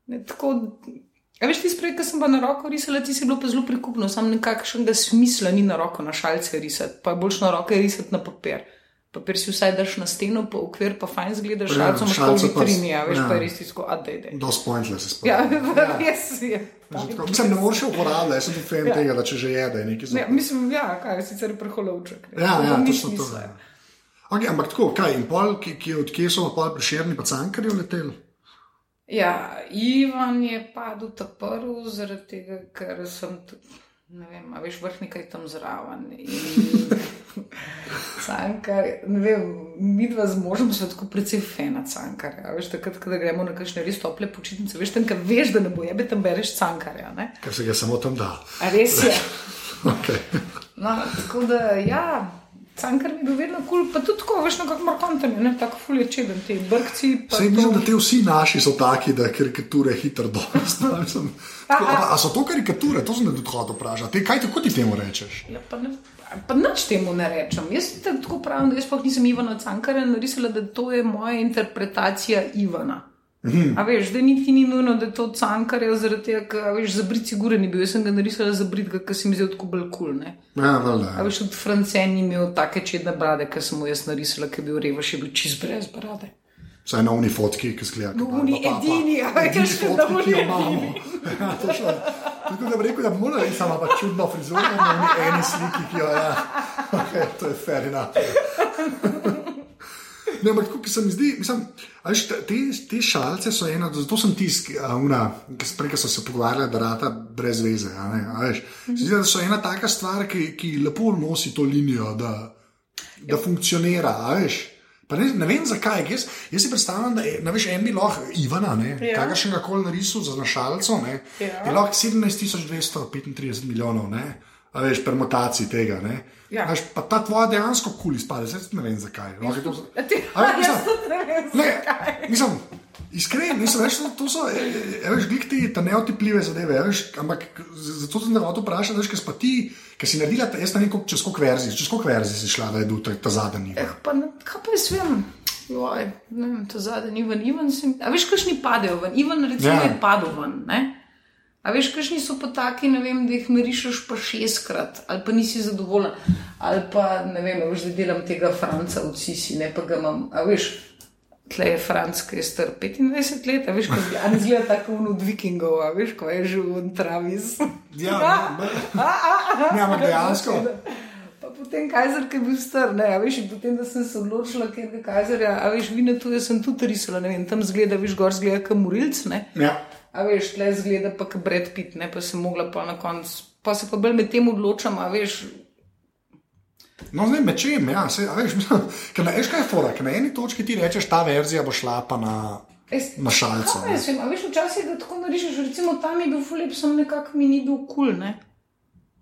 Ne, tako, a veš, ti sprej, ko sem pa na roko risala, ti si bilo pa zelo prikupno, sam nekakšnega smisla ni na roko na šalce risati, pa je boljš na roke risati na papir. Papir si vsaj daš na steno, pa okvir pa fajn zgledaš, Ja, šalco imaš s- vitrini, a veš, ja. pa je res tisto, a dej, dej. dosti pointless je sploh. Ja, res je. Tako, Mislim, ne moreš uporabljati, jaz sem tu fan ja. tega, da če že jede, nekaj Ne, za. mislim, ja, kaj je sicer preholovček. ne. Ja, To ja, ni točno to. smisla. Ja. Okay, ampak tako, kaj, in pol, ki, ki, odkje so pa priširni, pa cankarji leteli? Ja, Ivan je padel ta prvi zaradi tega, ker sem tu, ne vem, a veš, vrhnika je tam zraven. In cankar, ne vem, mi dva z možem smo tako precej fena cankarja. Veš, takrat, ko gremo na kakšne res tople počitnice, veš, tam, ker veš, da ne bo jebe, tam bereš cankarja. Ne? Ker se ga samo tam da. A res je. Okay. No, tako da, ja, cankar mi je bil vedno kul, cool, pa tudi tako, veš, nekako markanten, ne tako fulje čeden, ti brkci. Sej to- mislim, da ti vsi naši so taki, da karikature hitro dostanejo. A, a so to karikature, to sem tudi hotel vprašati. Te, Kaj ti, kako ti temu rečeš? Ja, pa, ne, pa nič temu ne rečem. Jaz tako pravim, da jaz pa nisem Ivana Cankarja narisala, da to je moja interpretacija Ivana. A veš, da niti ni nujno, da je to cankarja, zaradi tega, ker veš, za brit sigurno ni bil. Jaz sem ga narisala za brit, ker se mi zdi tako bolj kul. Cool, Ja, valjda. A veš, tudi Francen ni imel take čedne brade, ker sem mu jaz narisala, ker je bil revaš, je bil čist brez brade. Vsaj na uni fotki, ki zgleda. No, pa- edini, a veš, edini da fotki, ki jo oni imamo. Ja, točno. Tako da bi rekel, da mora biti sama pa čudno frizuro na eni, sliki, ki jo je. Okay, to je fair enough. Ne, ampak tako, ki se mi zdi, mislim, veš, te, te- šalce so ena, zato sem tisk, una, ki prej ko so se pogovarjali, da rata brez veze. a ne, a veš. Se mi Zdi, da so ena taka stvar, ki, ki lepo nosi to linijo, da, da funkcionira. a veš. Pa ne, ne vem zakaj. Jaz, jaz si predstavljam, da je, veš, en bi lahko Ivana, Ja. kakršnega koli narisal za našalco, ne, Ja. je lahko 17.235 milijonov, ne, a veš, permutacij tega. Ne. Ja. Veš, pa ta tvoja dejansko kul izpade, zdaj ne vem zakaj. Je to, A ti- A veš, jaz mislim, ne vem, Ne, zakaj. mislim, iskreno, nisem več, to, so, e, e, veš, glih ti ta neotipljive zadeve, veš, ampak zato sem te hotel vprašati, veš, si pa ti, ker si naredila, ta- jaz ne vem, koliko- čez koliko verzij, čez koliko verzij si šla, da je bil ta, ta zadnji. Eh, pa ne, kaj pa jaz vem? Joj, ne vem, to zadnji Ivan, Ivan sem. A veš, kakšni padejo ven? Ivan recimo Ja. ja. je padel ven, ne? A veš, kakšni so pa taki, ne vem, da jih narišeš pa šestkrat, ali pa nisi zadovoljen, ali pa ne vem, veš, da delam tega Franca v Cisi, ne pa ga imam, a veš. Tle je Franc, ki je star 25 let, a veš, kako izgleda, a ne izgleda tako un od vikingov, a veš, ko je že v Travis. Ja, ne, ne, ampak dejansko. Pa potem Kajzer, ki je bil star, ne, a veš, potem, da sem se odločila, ker je Kajzerja, a veš, vine tu, jaz sem tudi risala, ne vem, tam zgleda, veš, gor zgleda kot morilc, ne. Ja. A veš, tle zgleda pa Brad Pitt, ne, pa sem mogla pa na koncu, pa se pa bolj med tem odločam, a veš, No, zdaj mečem, ja, se, veš, ker na, veš, kaj je fora, ker na eni točki ti rečeš, ta verzija bo šla pa na, Es- na šalco. Kaj jaz vem, a veš, včasih ga tako narišeš, recimo tam je bil fulip, sem nekako mi ni bil kul, cool, ne.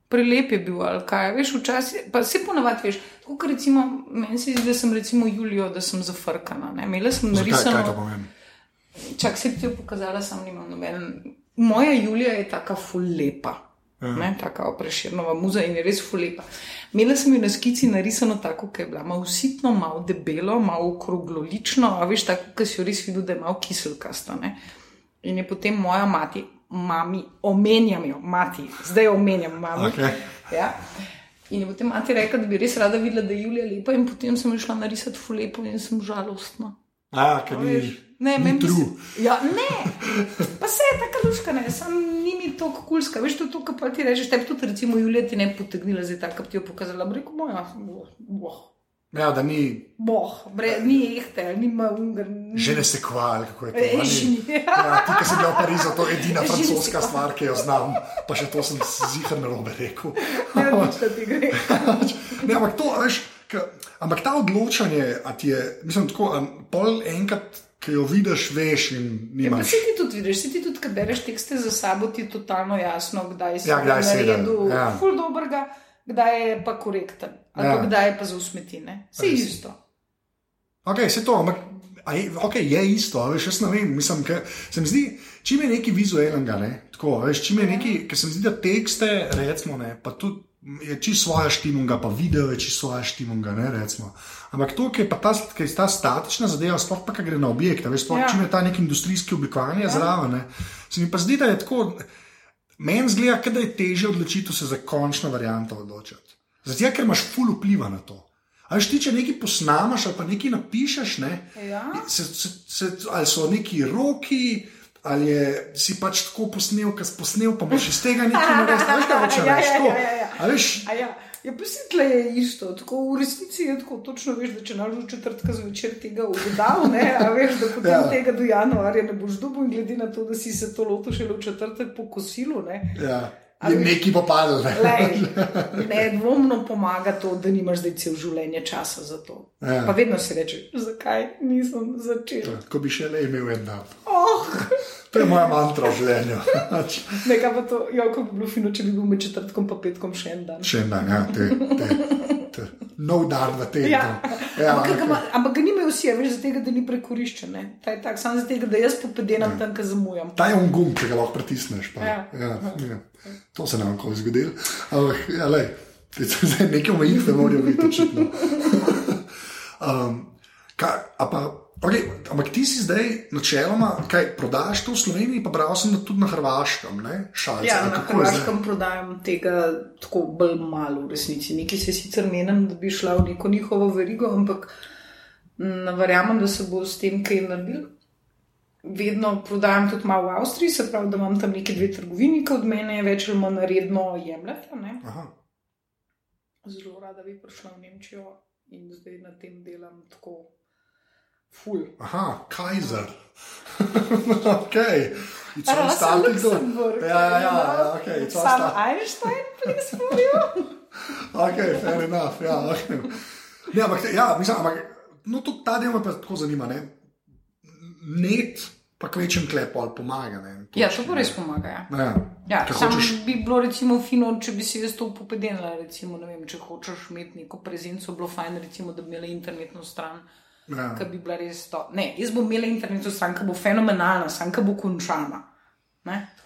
Prelep je bil, ali kaj, veš, včasih, pa se ponavadi veš, tako kot recimo, meni se zdi, da sem recimo Julijo, da sem zafrkana, ne, imela sem Zakaj, kaj narisano. to pomeni? Čak se ti je pokazala, sam nimam noben. Moja Julija je taka fulepa. Ne, taka opreširnova muza in je res fulepa. Imela sem jo na skici narisano tako, da je bila malo sitno, malo debelo, malo okroglolično, a veš, tako, da si jo res videl, da je malo kiselkasta. Ne. In je potem moja mati, mami, omenjam jo, mati, zdaj omenjam, mami. Okej. Ja. In je potem mati rekla, da bi res rada videla, da je Julija lepa, in potem sem jo šla narisati fulepo in sem žalostna. A, ker ni, Veš, Ne, ni meni bi true. se- Ja, ne, pa se je tako luška, ne, sam ni mi to kulska. Veš, to je to, kar pa ti rečeš, tebi tudi, recimo, Julija ti ne potegnila, zdaj tako, ti jo pokazala, bi rekel, moja, boh, Ja, da ni, boh, bre, ni ehte, nima ungar. ni- že ne se kval, kako je to. Ni. Ja, ti, ki si bil v Parizu, to je edina francoska stvar, ki jo znam, pa še to sem zihar narobe rekel. Ne, da ti gre. ne, ampak to, veš, ampak ta odločanje, a ti je, mislim, tako, pol enkrat, ki jo vidiš, veš Ja, si ti tudi vidiš, si ti tudi, kad bereš tekste za sabo, ti je totalno jasno, kdaj si Ja, kdaj da, naredil ja. ful dobrega, kdaj je pa korekten, ali Ja. kdaj je pa za usmetine. Vse Res. isto. Ok, se to, ampak je, okay, je isto, a veš, jaz ne vem, mislim, ker se mi zdi, čim je nekaj vizualnega, ne, tako, veš, čim je nekaj, ker se mi zdi, da tekste, recimo, ne, pa tudi je čisto svoja štimunga, pa video je čisto svoja štimunga, ne, recimo. Ampak to, ki je pa ta, je ta statična zadeva, sploh pa, ki gre na objekt, a veš, sploh, Ja. ja. čim je ta nek industrijski oblikovanje ja. zraven, ne, se mi pa zdi, da je tako, meni zgleda, da je teže odločiti se za končno varianto odločiti. Zato, ker imaš ful vpliva na to. A ti, če nekaj posnamaš ali pa nekaj napišeš, ne, Ja. se, se, se, ali so neki roki, ali je, si pač tako posnel, kar si posnel, pa boš iz tega nekaj naredil. Veš, kaj hočem Ja, reči? ja, To. ja, ja, ja. A veš, A ja, ja pa se tle je isto, tako v resnici je tako, točno veš, da če naš četrtka zvečer tega ugotavlja, ne, a veš, da potem Ja. tega do januarja ne boš dobil, in glede na to, da si se to lotil šele v četrtek po kosilu, ne. ja, je neki pa padel. Ne. Lej, nedvomno pomaga to, da nimaš zdaj cel življenje časa za to. Ja. Pa vedno si reče, zakaj nisem začel. Ko bi še le imel en dan. Oh, je moja mantra v življenju. Pač, nekaj pa to, jo, kako bi bilo fino, če bi bil med četrtkom pa petkom še en dan. še en dan, ja, te, te, te, nov dan v tem. Ja. ja, ampak, ga, ampak nimajo vsi, veš, zato, da ni prekoriščen. ne. Ta je tak, samo zato, da jaz popedenam tam, kjer zamujam. Ta je un gum, ki ga lahko pritisneš. Pa, Ja. Ja, ja. To se nam lahko zgodi. Ampak, ja, lej, te- te- zdaj neke omejitve morajo biti očitno. um, kaj, a pa, okay, ampak ti si zdaj načeloma, kaj prodaš to v Sloveniji, pa bral sem da tudi na Hrvaškem, ne? Šalce. Ja, na? Hrvaškem prodajam tega tako bolj malo, v resnici. Nekaj se sicer menim, da bi šla v neko njihovo verigo, ampak ne verjamem, da se bo s tem kaj naredil. Vedno prodajam tudi malo v Avstriji, se pravi, da imam tam neke dve trgovini, ki od mene več ali manj redno. Aha. Zelo rada bi prišla v Nemčijo in zdaj na tem delam tako ful. Aha, Kaiser. ok. It's all starting to- Luxemburg. Ja, ja, ja, ok. It's all Sam start- Einstein, please, for you. Ok, fair enough. Ja, okay. ne, ampak, ja, mislim, ampak no, tudi ta del me pa tako zanima. Ne? Net, pa kvečem klep ali pomaga. Ne? Ja, to pa res pomaga. Ja. Ja. Ja, Ker sam hočeš- bi bilo recimo fino, če bi si jaz to upopedenila. Recimo, ne vem, če hočeš imeti neko prezenco, bilo fajn, recimo, da bi imela internetno stran, Ja. ki bi bila res to. Ne, jaz bom imela internetno stran, ki bo fenomenalna, sam ki bo končana.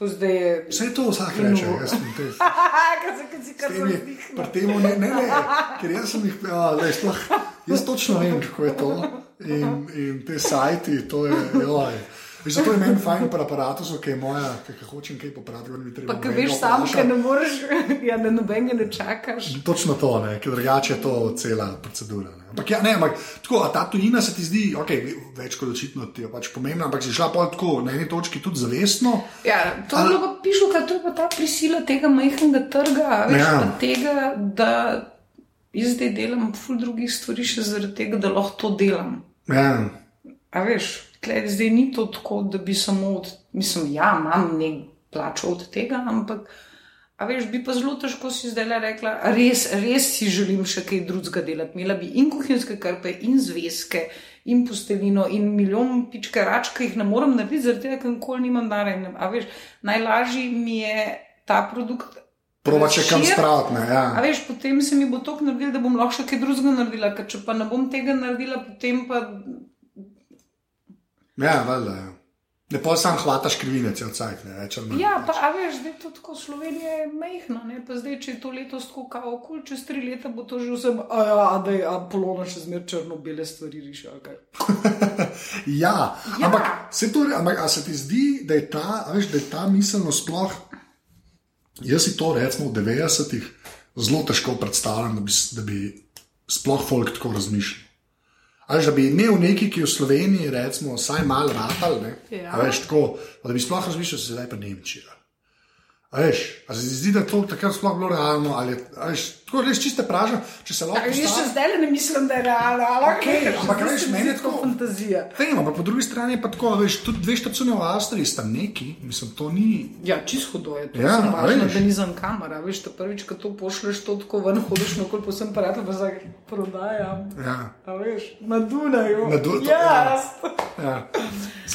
Zdaj. Vse je to vsak reče. Jaz sem te. Kaj si, kar sem pri tem ne, ne, ne, ker jaz sem jih, ja, lej, sploh, jaz točno vem, kako je to. In, in te sajti, to je, joj. Veš, Zato je meni fajn pri aparatu, ki je moja, ki hočem kaj popraviti, mi treba. Pa, ki veš sam, ker ne moreš, ja, da nobenega ne čakaš. Točno to, ne, ker drugače je to cela procedura. Ne. Ampak, ja, ne, ampak tako, a ta tujina se ti zdi, okay, več kot očitno ti je pač pomembna, ampak si šla pa tako na eni točki tudi zavestno. Ja, to je bilo pa pišu, kaj to je pa ta prisila tega majhnega trga, veš, ja. tega, da jaz zdaj delam ful drugih stvari še zaradi tega, da lahko to delam. Ja, A veš, tle, zdaj ni to tako, da bi samo od, mislim, ja, imam nek plačo od tega, ampak A veš, bi pa zelo težko si zdaj rekla, res, res si želim še kaj drugega delati. Imela bi in kuhinjske krpe, in zvezke, in postelino, in milijon pičke rač, ki jih ne morem narediti, zaradi tega, ker nikoli nimam narejen. A veš, najlažji mi je ta produkt. Proba če kam razširiti. spraviti. ne, Ja. A veš, potem se mi bo to naredilo, da bom lahko še kaj drugega naredila, ker če pa ne bom tega naredila, potem pa. Ja, valjda. Ja. Ne pa sam hvataš krivine, cel cajt. Ne, več. Ja, pa a veš, zdaj to tako Slovenija je mehna, ne pa zdaj, če je to letos tako kao, kul, čez tri leta bo to že vsem, a ja, da je Apolona še zmer črno-bele stvari riše. Okay. Ja, Ja. ampak, se, to, ampak se ti zdi, da je ta, veš, da je ta miselnost sploh. Jaz si to recimo v 90-ih zelo težko predstavljam, da bi, da bi sploh folk tako razmišljal. Ali da bi imel neki, ki v Sloveniji, recimo, vsaj malo ratal, ne? Ja. A veš, tako, da bi sploh razmišljal, da se zdaj pa Nemčija. A veš, a se zdi, da to takrat sploh bilo realno, ali veš, tako res čiste praža, če se lahko. Jaz še zdaj ne mislim, da je realno, ali Okej, ampak veš, meni je tako- fantazija. Vem, ampak po drugi strani je pa tako, veš, tudi dve štacune v Avstriji sta neki, mislim, to ni. Ja, čisto hudo je to. Ja, Ja, važno, veš. da ni za kamera. Veš, da prvič, ko to pošleš, to tako ven hodiš, no kol posem parati, pa zdaj prodajam. Ja, A veš, na Dunaju. Na Du- to- ja. ja.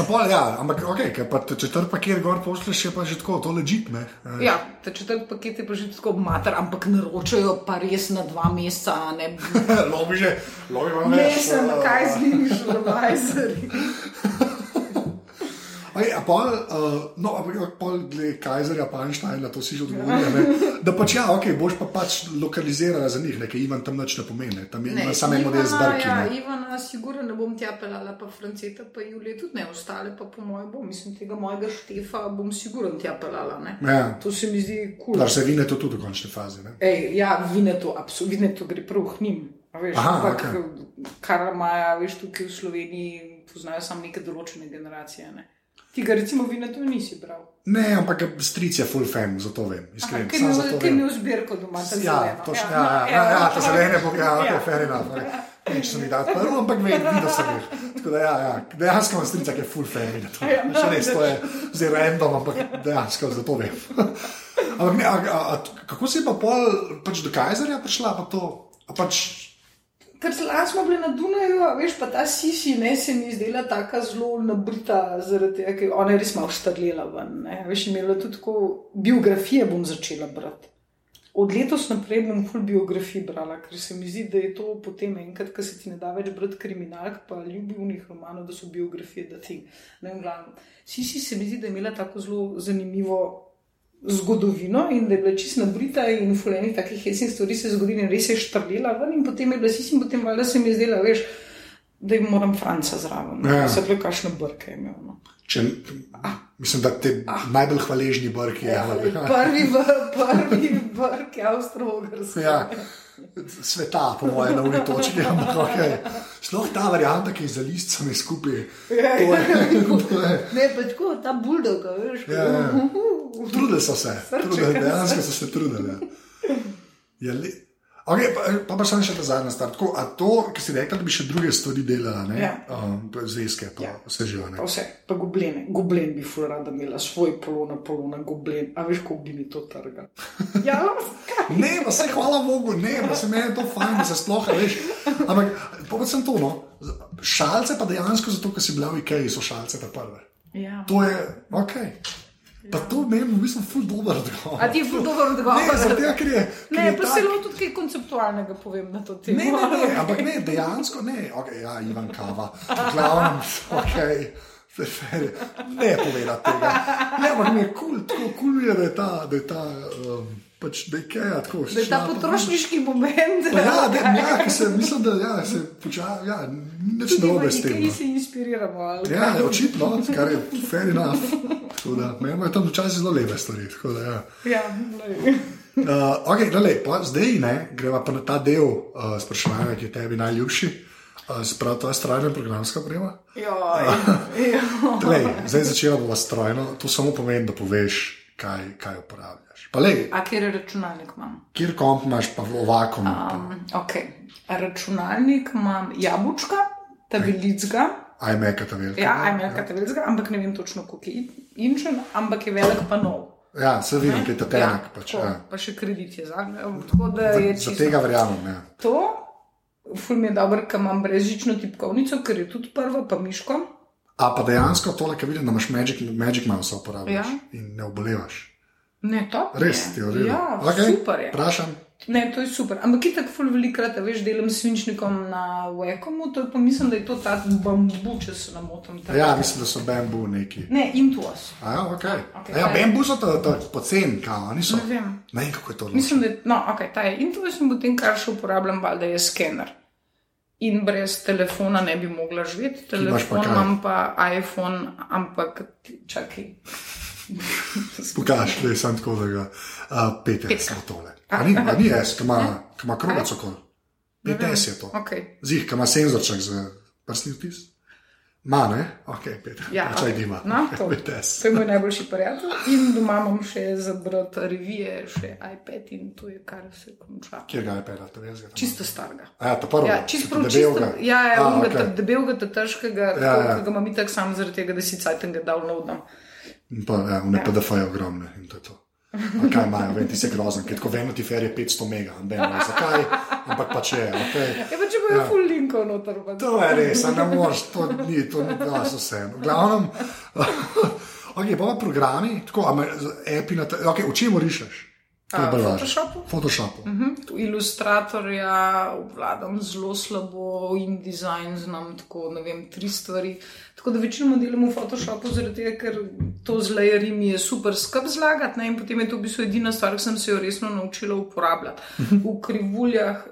Pol, ja, ampak ok, ker pa te četrt paket gor pošleš, je pa že tako, to ležit, ne. Ja, četrti paket je pa že tako mater, ampak naročajo pa res na dva meseca, ne. Lobi že, lobi vam Ne, več. sem, kaj z njimi šlobajzeri. Aj, a pol, uh, no, ampak pol, glede Kajzerja, pa Einsteina, to si že odgovoril, ne. Da pač ja, ok, boš pa pač lokalizirala za njih, nekaj Ivan tam nič ne pomeni, tam je ima samo en model z brki. Ja, ne. Ivana, sigurno ne bom tja pelala, pa Franceta, pa Julija tudi ne, ostale pa po mojem bom, mislim, tega mojega štefa bom sigurno tja pelala. Ne? Ja. To se mi zdi kul. Dar se vine to tudi v končni fazi, ne. Ej, ja, vine to, absolutno, vine to gre prav a Veš, Aha, ampak, okej. kar imajo, veš, tukaj v Sloveniji, poznajo samo neke določene generacije. Ne? Ti ga recimo vine to nisi bral. Ne, ampak stric je full fan, zato vem, iskreno. Kaj samo mi zato je vem. imel zbirko doma, ta Ja, zeleno. točno, no, ja, ja, ja, ja, to zelene bo, ja, ok, Ja. fair enough. ok. Nič se mi da prvo, ampak vem, videl sem jih. Tako da, ja, ja, dejansko imam strica, ki je full fan. to. Ja, Še res, to je zdaj random, ampak dejansko zato vem. Ampak ne, a, a, a, kako si pa pol pač do Kajzerja prišla, pa to, pač, Ker lani smo bili na Dunaju, veš pa ta Sisi, ne se mi zdela tako zelo nabrita, zaradi tega, ker ona je res malo štrlela ven. Ne. Veš, imela tudi tako biografije bom začela brati. Od letos naprej bom full biografij brala, ker se mi zdi, da je to potem enkrat, ko se ti ne da več brati kriminalk, pa ljubivnih romanov, da so biografije, da ti. Ne vem, glavno. Sisi se mi zdi, da je imela tako zelo zanimivo zgodovino in da je bila čisto nabrita in fulejnih takih hecnih stvari se zgodili in res je štrlela ven in potem je bila Sisi in potem valjda se mi je zdela, veš, da jim moram Franca zraven. Ja. Ja. Se pravi, kakšne brke je imel. No. če, mislim, da te najbolj hvaležni brki je. Prvi, v- prvi brk je Avstralski. Ja. Sveta, po mojem, na uni točki, ampak okay. sploh ta varianta, ki je za listcami skupaj. Ja, To je, to je, Ne, pa tako ta buldoga, veš. Ja, ja. Trudili so se, trudili, dejansko so se trudili. ja. Je le... Okay, pa, pa, pa samo še ta zadnja stvar. Tako, a to, ki si rekla, da bi še druge stvari delala, ne? Ja. Um, pa zvezke, pa Ja. vse živo. Pa vse, pa goblene. Goblin bi ful rada imela svoj polona, polona, goblin. A veš, koliko bi mi to trgal? Ja, kaj? Ne, pa se hvala Bogu, ne, pa se meni je to fajn, da se sploh veš. Ampak povedal sem to, no. Šalce pa dejansko zato, ker si bila v Ikeji, so šalce ta prve. Ja. To je ok. Pa to ne vem, v bistvu ful dober odgovor. A ti je ful dober odgovor? Ne, tega, ker je. ker Ne, je pa tak- lahko tudi kaj konceptualnega povem na to temo. Ne, ne, ne, ampak ne, dejansko ne. Okay, ja, Ivan Kava, glavno, ok. Ne povedati tega. Ne, ampak je kul, cool, tako kul cool je, da je ta, da je ta, um, pač, da je kaj, tako. Da je ta šla pa- potrošniški moment. Pa ja, da, ja, se, mislim, da ja, se počasi, ja, nič narobe s tem. Mi no. se inspiriramo. Ja, kaj? očitno, kar je fair enough. Tako da, Meni imajo tam včasih zelo lepe stvari. Da, ja. Ja, glej. uh, okay, dale, pa, zdaj ne, greva pa na ta del uh, spraševanja, ki je tebi najljubši. Uh, Sprav, to je strojna programska oprema. Lej, zdaj začela bova strojno, to samo pomeni, da poveš, kaj, kaj uporabljaš. Pa lej, A kjer računalnik imam? kjer komp imaš, pa ovakom. Pa, Um, okay. Računalnik imam jabučka, tabelicga. iMac, ta velika. Ja, iMac tabelicga, ampak ne vem točno, koliko je inčen, ampak je velik pa nov. Ja, se vidim, kaj je to tenak. Ja, pač, tako, ja. pa še kredit je za me. Tako da je Za tega verjamem. Ja. To, ful mi je dobro, ker imam brezžično tipkovnico, ker je tudi prva, pa miško. A pa dejansko tole, kar vidim, da imaš Magic, Magic Mouse uporabljaš Ja. in ne obolevaš. Ne, to Res je redu. Ja, Okej, super je. Vprašam. Ne, to je super. Ampak je tako ful velikrat, veš, delam s svinčnikom na Wekomu, to je pa mislim, da je to ta bambu, če se namotam. ta- Ja, mislim, da so bambu neki. Ne, Intuos. A ja, okay. okej, A ja, je? bambu so to, to poceni, kao, niso. Ne vem. Ne vem, kako je to. Mislim, da je, no, okay, ta je Intuos in potem, kar še uporabljam, valjda je skener. In brez telefona ne bi mogla živeti. pa Telefon kaj? imam pa iPhone, ampak čakaj. Pokaž, da je sam tako, da ga uh, pete Petka. smo tole. A ni, a ni jaz, ki ima, krogac okol. PTS je to. Okay. Zih, ki ima senzorček za prstni vtis. Ma, ne? Ok, Peter. Ja, Čaj dima. No, to. PTS. To je moj najboljši prijatelj. In doma imam še za brati revije, še iPad in to je kar se konča. Kjer ga pedal, to je jaz. Čisto starega. A ja, to prvo. Ja, čisto prav, debelga. čisto. Ja, ja, A, unga, okej. okay. debelega, ta težkega, ja. ja. ki ga imam itak sam zaradi tega, da si cajten ga downloadam. In Pa, ja, v PDF je ogromne in to je to. A kaj imajo, vem, ti si grozen, ker tako vemo, ti fer je 500 mega, ne vem, zakaj, ampak pač je, ok. Ja, pa če bojo ja. full linkov noter. Pa. To je res, a ne moreš, to ni, to ni, da so vse. V glavnem, ok, pa pa programi, tako, a me, api na, te- ok, v čem rišeš? Važno. Photoshopu? Photoshopu. Mhm, tu Ilustratorja obvladam zelo slabo in dizajn znam tako, ne vem, tri stvari. Tako da večinoma delam v Photoshopu, zaradi tega, ker to z layerji je super skrb zlagati. Ne? In potem je to v bistvu edina stvar, ki sem se jo resno naučila uporabljati. V krivuljah,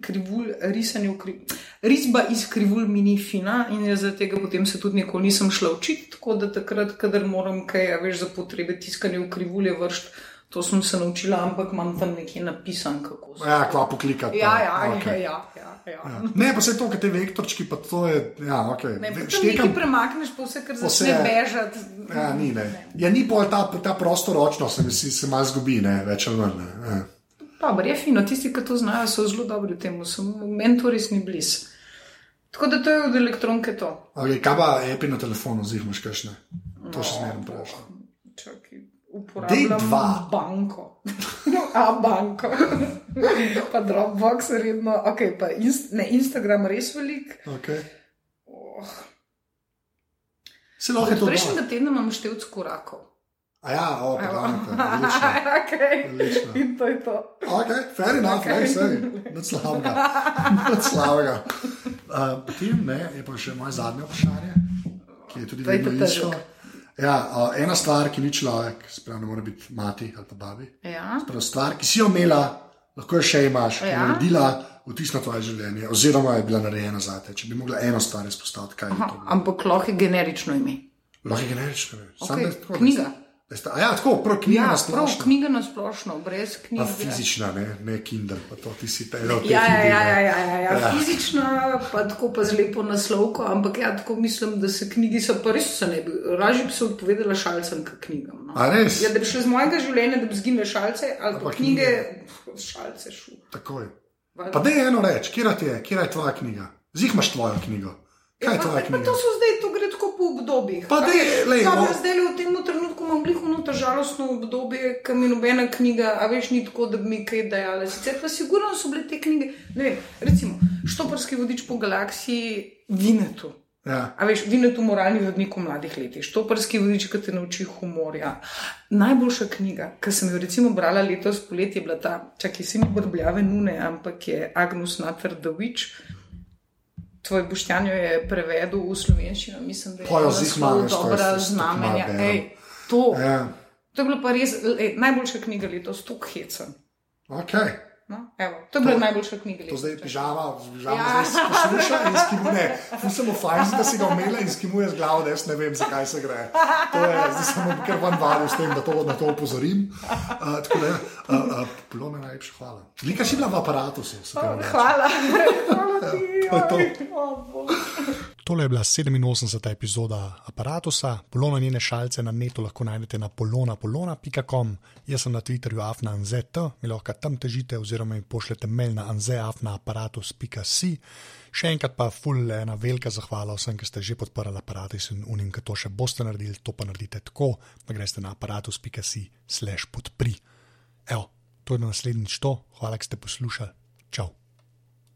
krivulj, risanje v krivuljah. Risba iz krivulj mi ni fina in jaz zaradi tega potem se tudi nikoli nisem šla učiti, tako da takrat, kadar moram kaj, a veš, za potrebe tiskanja v krivulje vršt, to sem se naučila, ampak imam tam nekje napisan, kako se. Ja, kva poklikati. Ja, ja, okay. okay. ja, ja, ja. ja. Ne, pa se to, kaj te vektorčki, pa to je, ja, ok. Ne, Ve- potem nekaj premakneš, pa vse kar začne Vse- bežati. Ja, ni, ne. Ja, ni pol ta, ta prostoročno, se mi si se malo zgubi, ne, več ali manj. ne. Ja. Dobro, je fino, tisti, ki to znajo, so zelo dobri v tem, so mentori, ni bliz. Tako da to je od elektronke to. Okay, kaj pa api na telefonu, zdaj imaš kakšne? To še zmeraj vprašam. Čakaj, Dej uporabljam dva. banko. A banko. pa Dropbox, redno. Okay, pa inst ne, Instagram res velik. Okay. Oh. Se lahko je to Prejšnjega tedna imam števc korakov. A ja, o, podanite, odlično. okay. Odlično. In to je to. Ok, fair enough, okay. ne, sej, nič slabega. Nič slabega. Uh, potem ne, je pa še moje zadnje vprašanje, ki je tudi To je Ja, uh, ena stvar, ki ni človek, sprav ne more biti mati ali pa babi. Ja. Prav stvar, ki si jo imela, lahko jo še imaš, je Ja. naredila vtis na tvoje življenje, oziroma je bila narejena za te. Če bi mogla eno stvar izpostaviti, kaj bi to bilo? Ampak lahko je generično ime. Lahko je generično. ne. Samo Okay, je knjiga. da ste- da ste- A ja, tako, prav knjiga Ja, na prav, splošno. knjiga na splošno, brez Pa knjige. fizična, ne, ne Kindle, pa to ti si ta eno od teh Ja, ja, ljudi, ja, ja, ja, ja, ja. Ja. fizična, pa tako pa z lepo naslovko, ampak ja, tako mislim, da se knjigi so pa res se ne bi, raje bi se odpovedala šalcem, kot knjigam. No. A res? Ja, da bi šlo iz mojega življenja, da bi zginile šalce, ali pa pa knjige, pf, šalce šu. Takoj. Valjda. Pa da je eno reč, kje je, kje je tvoja knjiga? Zih imaš tvojo knjigo. Kaj je Ja, tvoja pa, pa knjiga? to so zdaj, to gre tako po obdobjih. Pa lej, ja, o- zdaj v tem trenutku imam gliho to žalostno obdobje, ki mi nobena knjiga, a veš, ni tako, da bi mi kaj dajala. Sicer pa sigurno so bile te knjige, ne vem, recimo Štoparski vodič po galaksiji Vinetu. Ja. A veš, Vinetu moralni vodnik v mladih letih, Štoparski vodič, ki te nauči humorja. Najboljša knjiga, ki sem jo recimo brala letos poletje, je bila ta, čakaj, si ni brbljave nune, ampak je Agnus the Witch. Tvoj Boštjan jo je prevedel v slovenščino, mislim, da je to je dobra znamenja. Ej, to, ja. to je bila pa res ej, najboljša knjiga letos, to heca. Ok. No, evo, to je bila najboljša knjiga To zdaj pižama, pižama Ja. ja. zdaj posluša in skimu ne. Tu sem v fajn, da si ga omela in skimuje z glavo, da jaz ne vem, zakaj se gre. To je, zdaj sem kar van valil s tem, da to, na to upozorim. Uh, tako da, uh, uh, bilo mi najlepša hvala. Lika si bila v aparatu, se se reče. Hvala, hvala ti. to je to. oj, o, Bog. Tole je bila 87. epizoda aparata. Polona njene šalce na netu lahko najdete na polona.com, jaz sem na Twitterju afnaanzet, mi lahko tam težite oziroma mi pošljete mail na anzeafnaaparatus.si. Še enkrat pa ful ena velika zahvala vsem, ki ste že podprli aparatus in unim, ki to še boste naredili, to pa naredite tako, da greste na aparatus.si slash podpri. Evo, to je na naslednjič to, hvala, da ste poslušali. Ciao.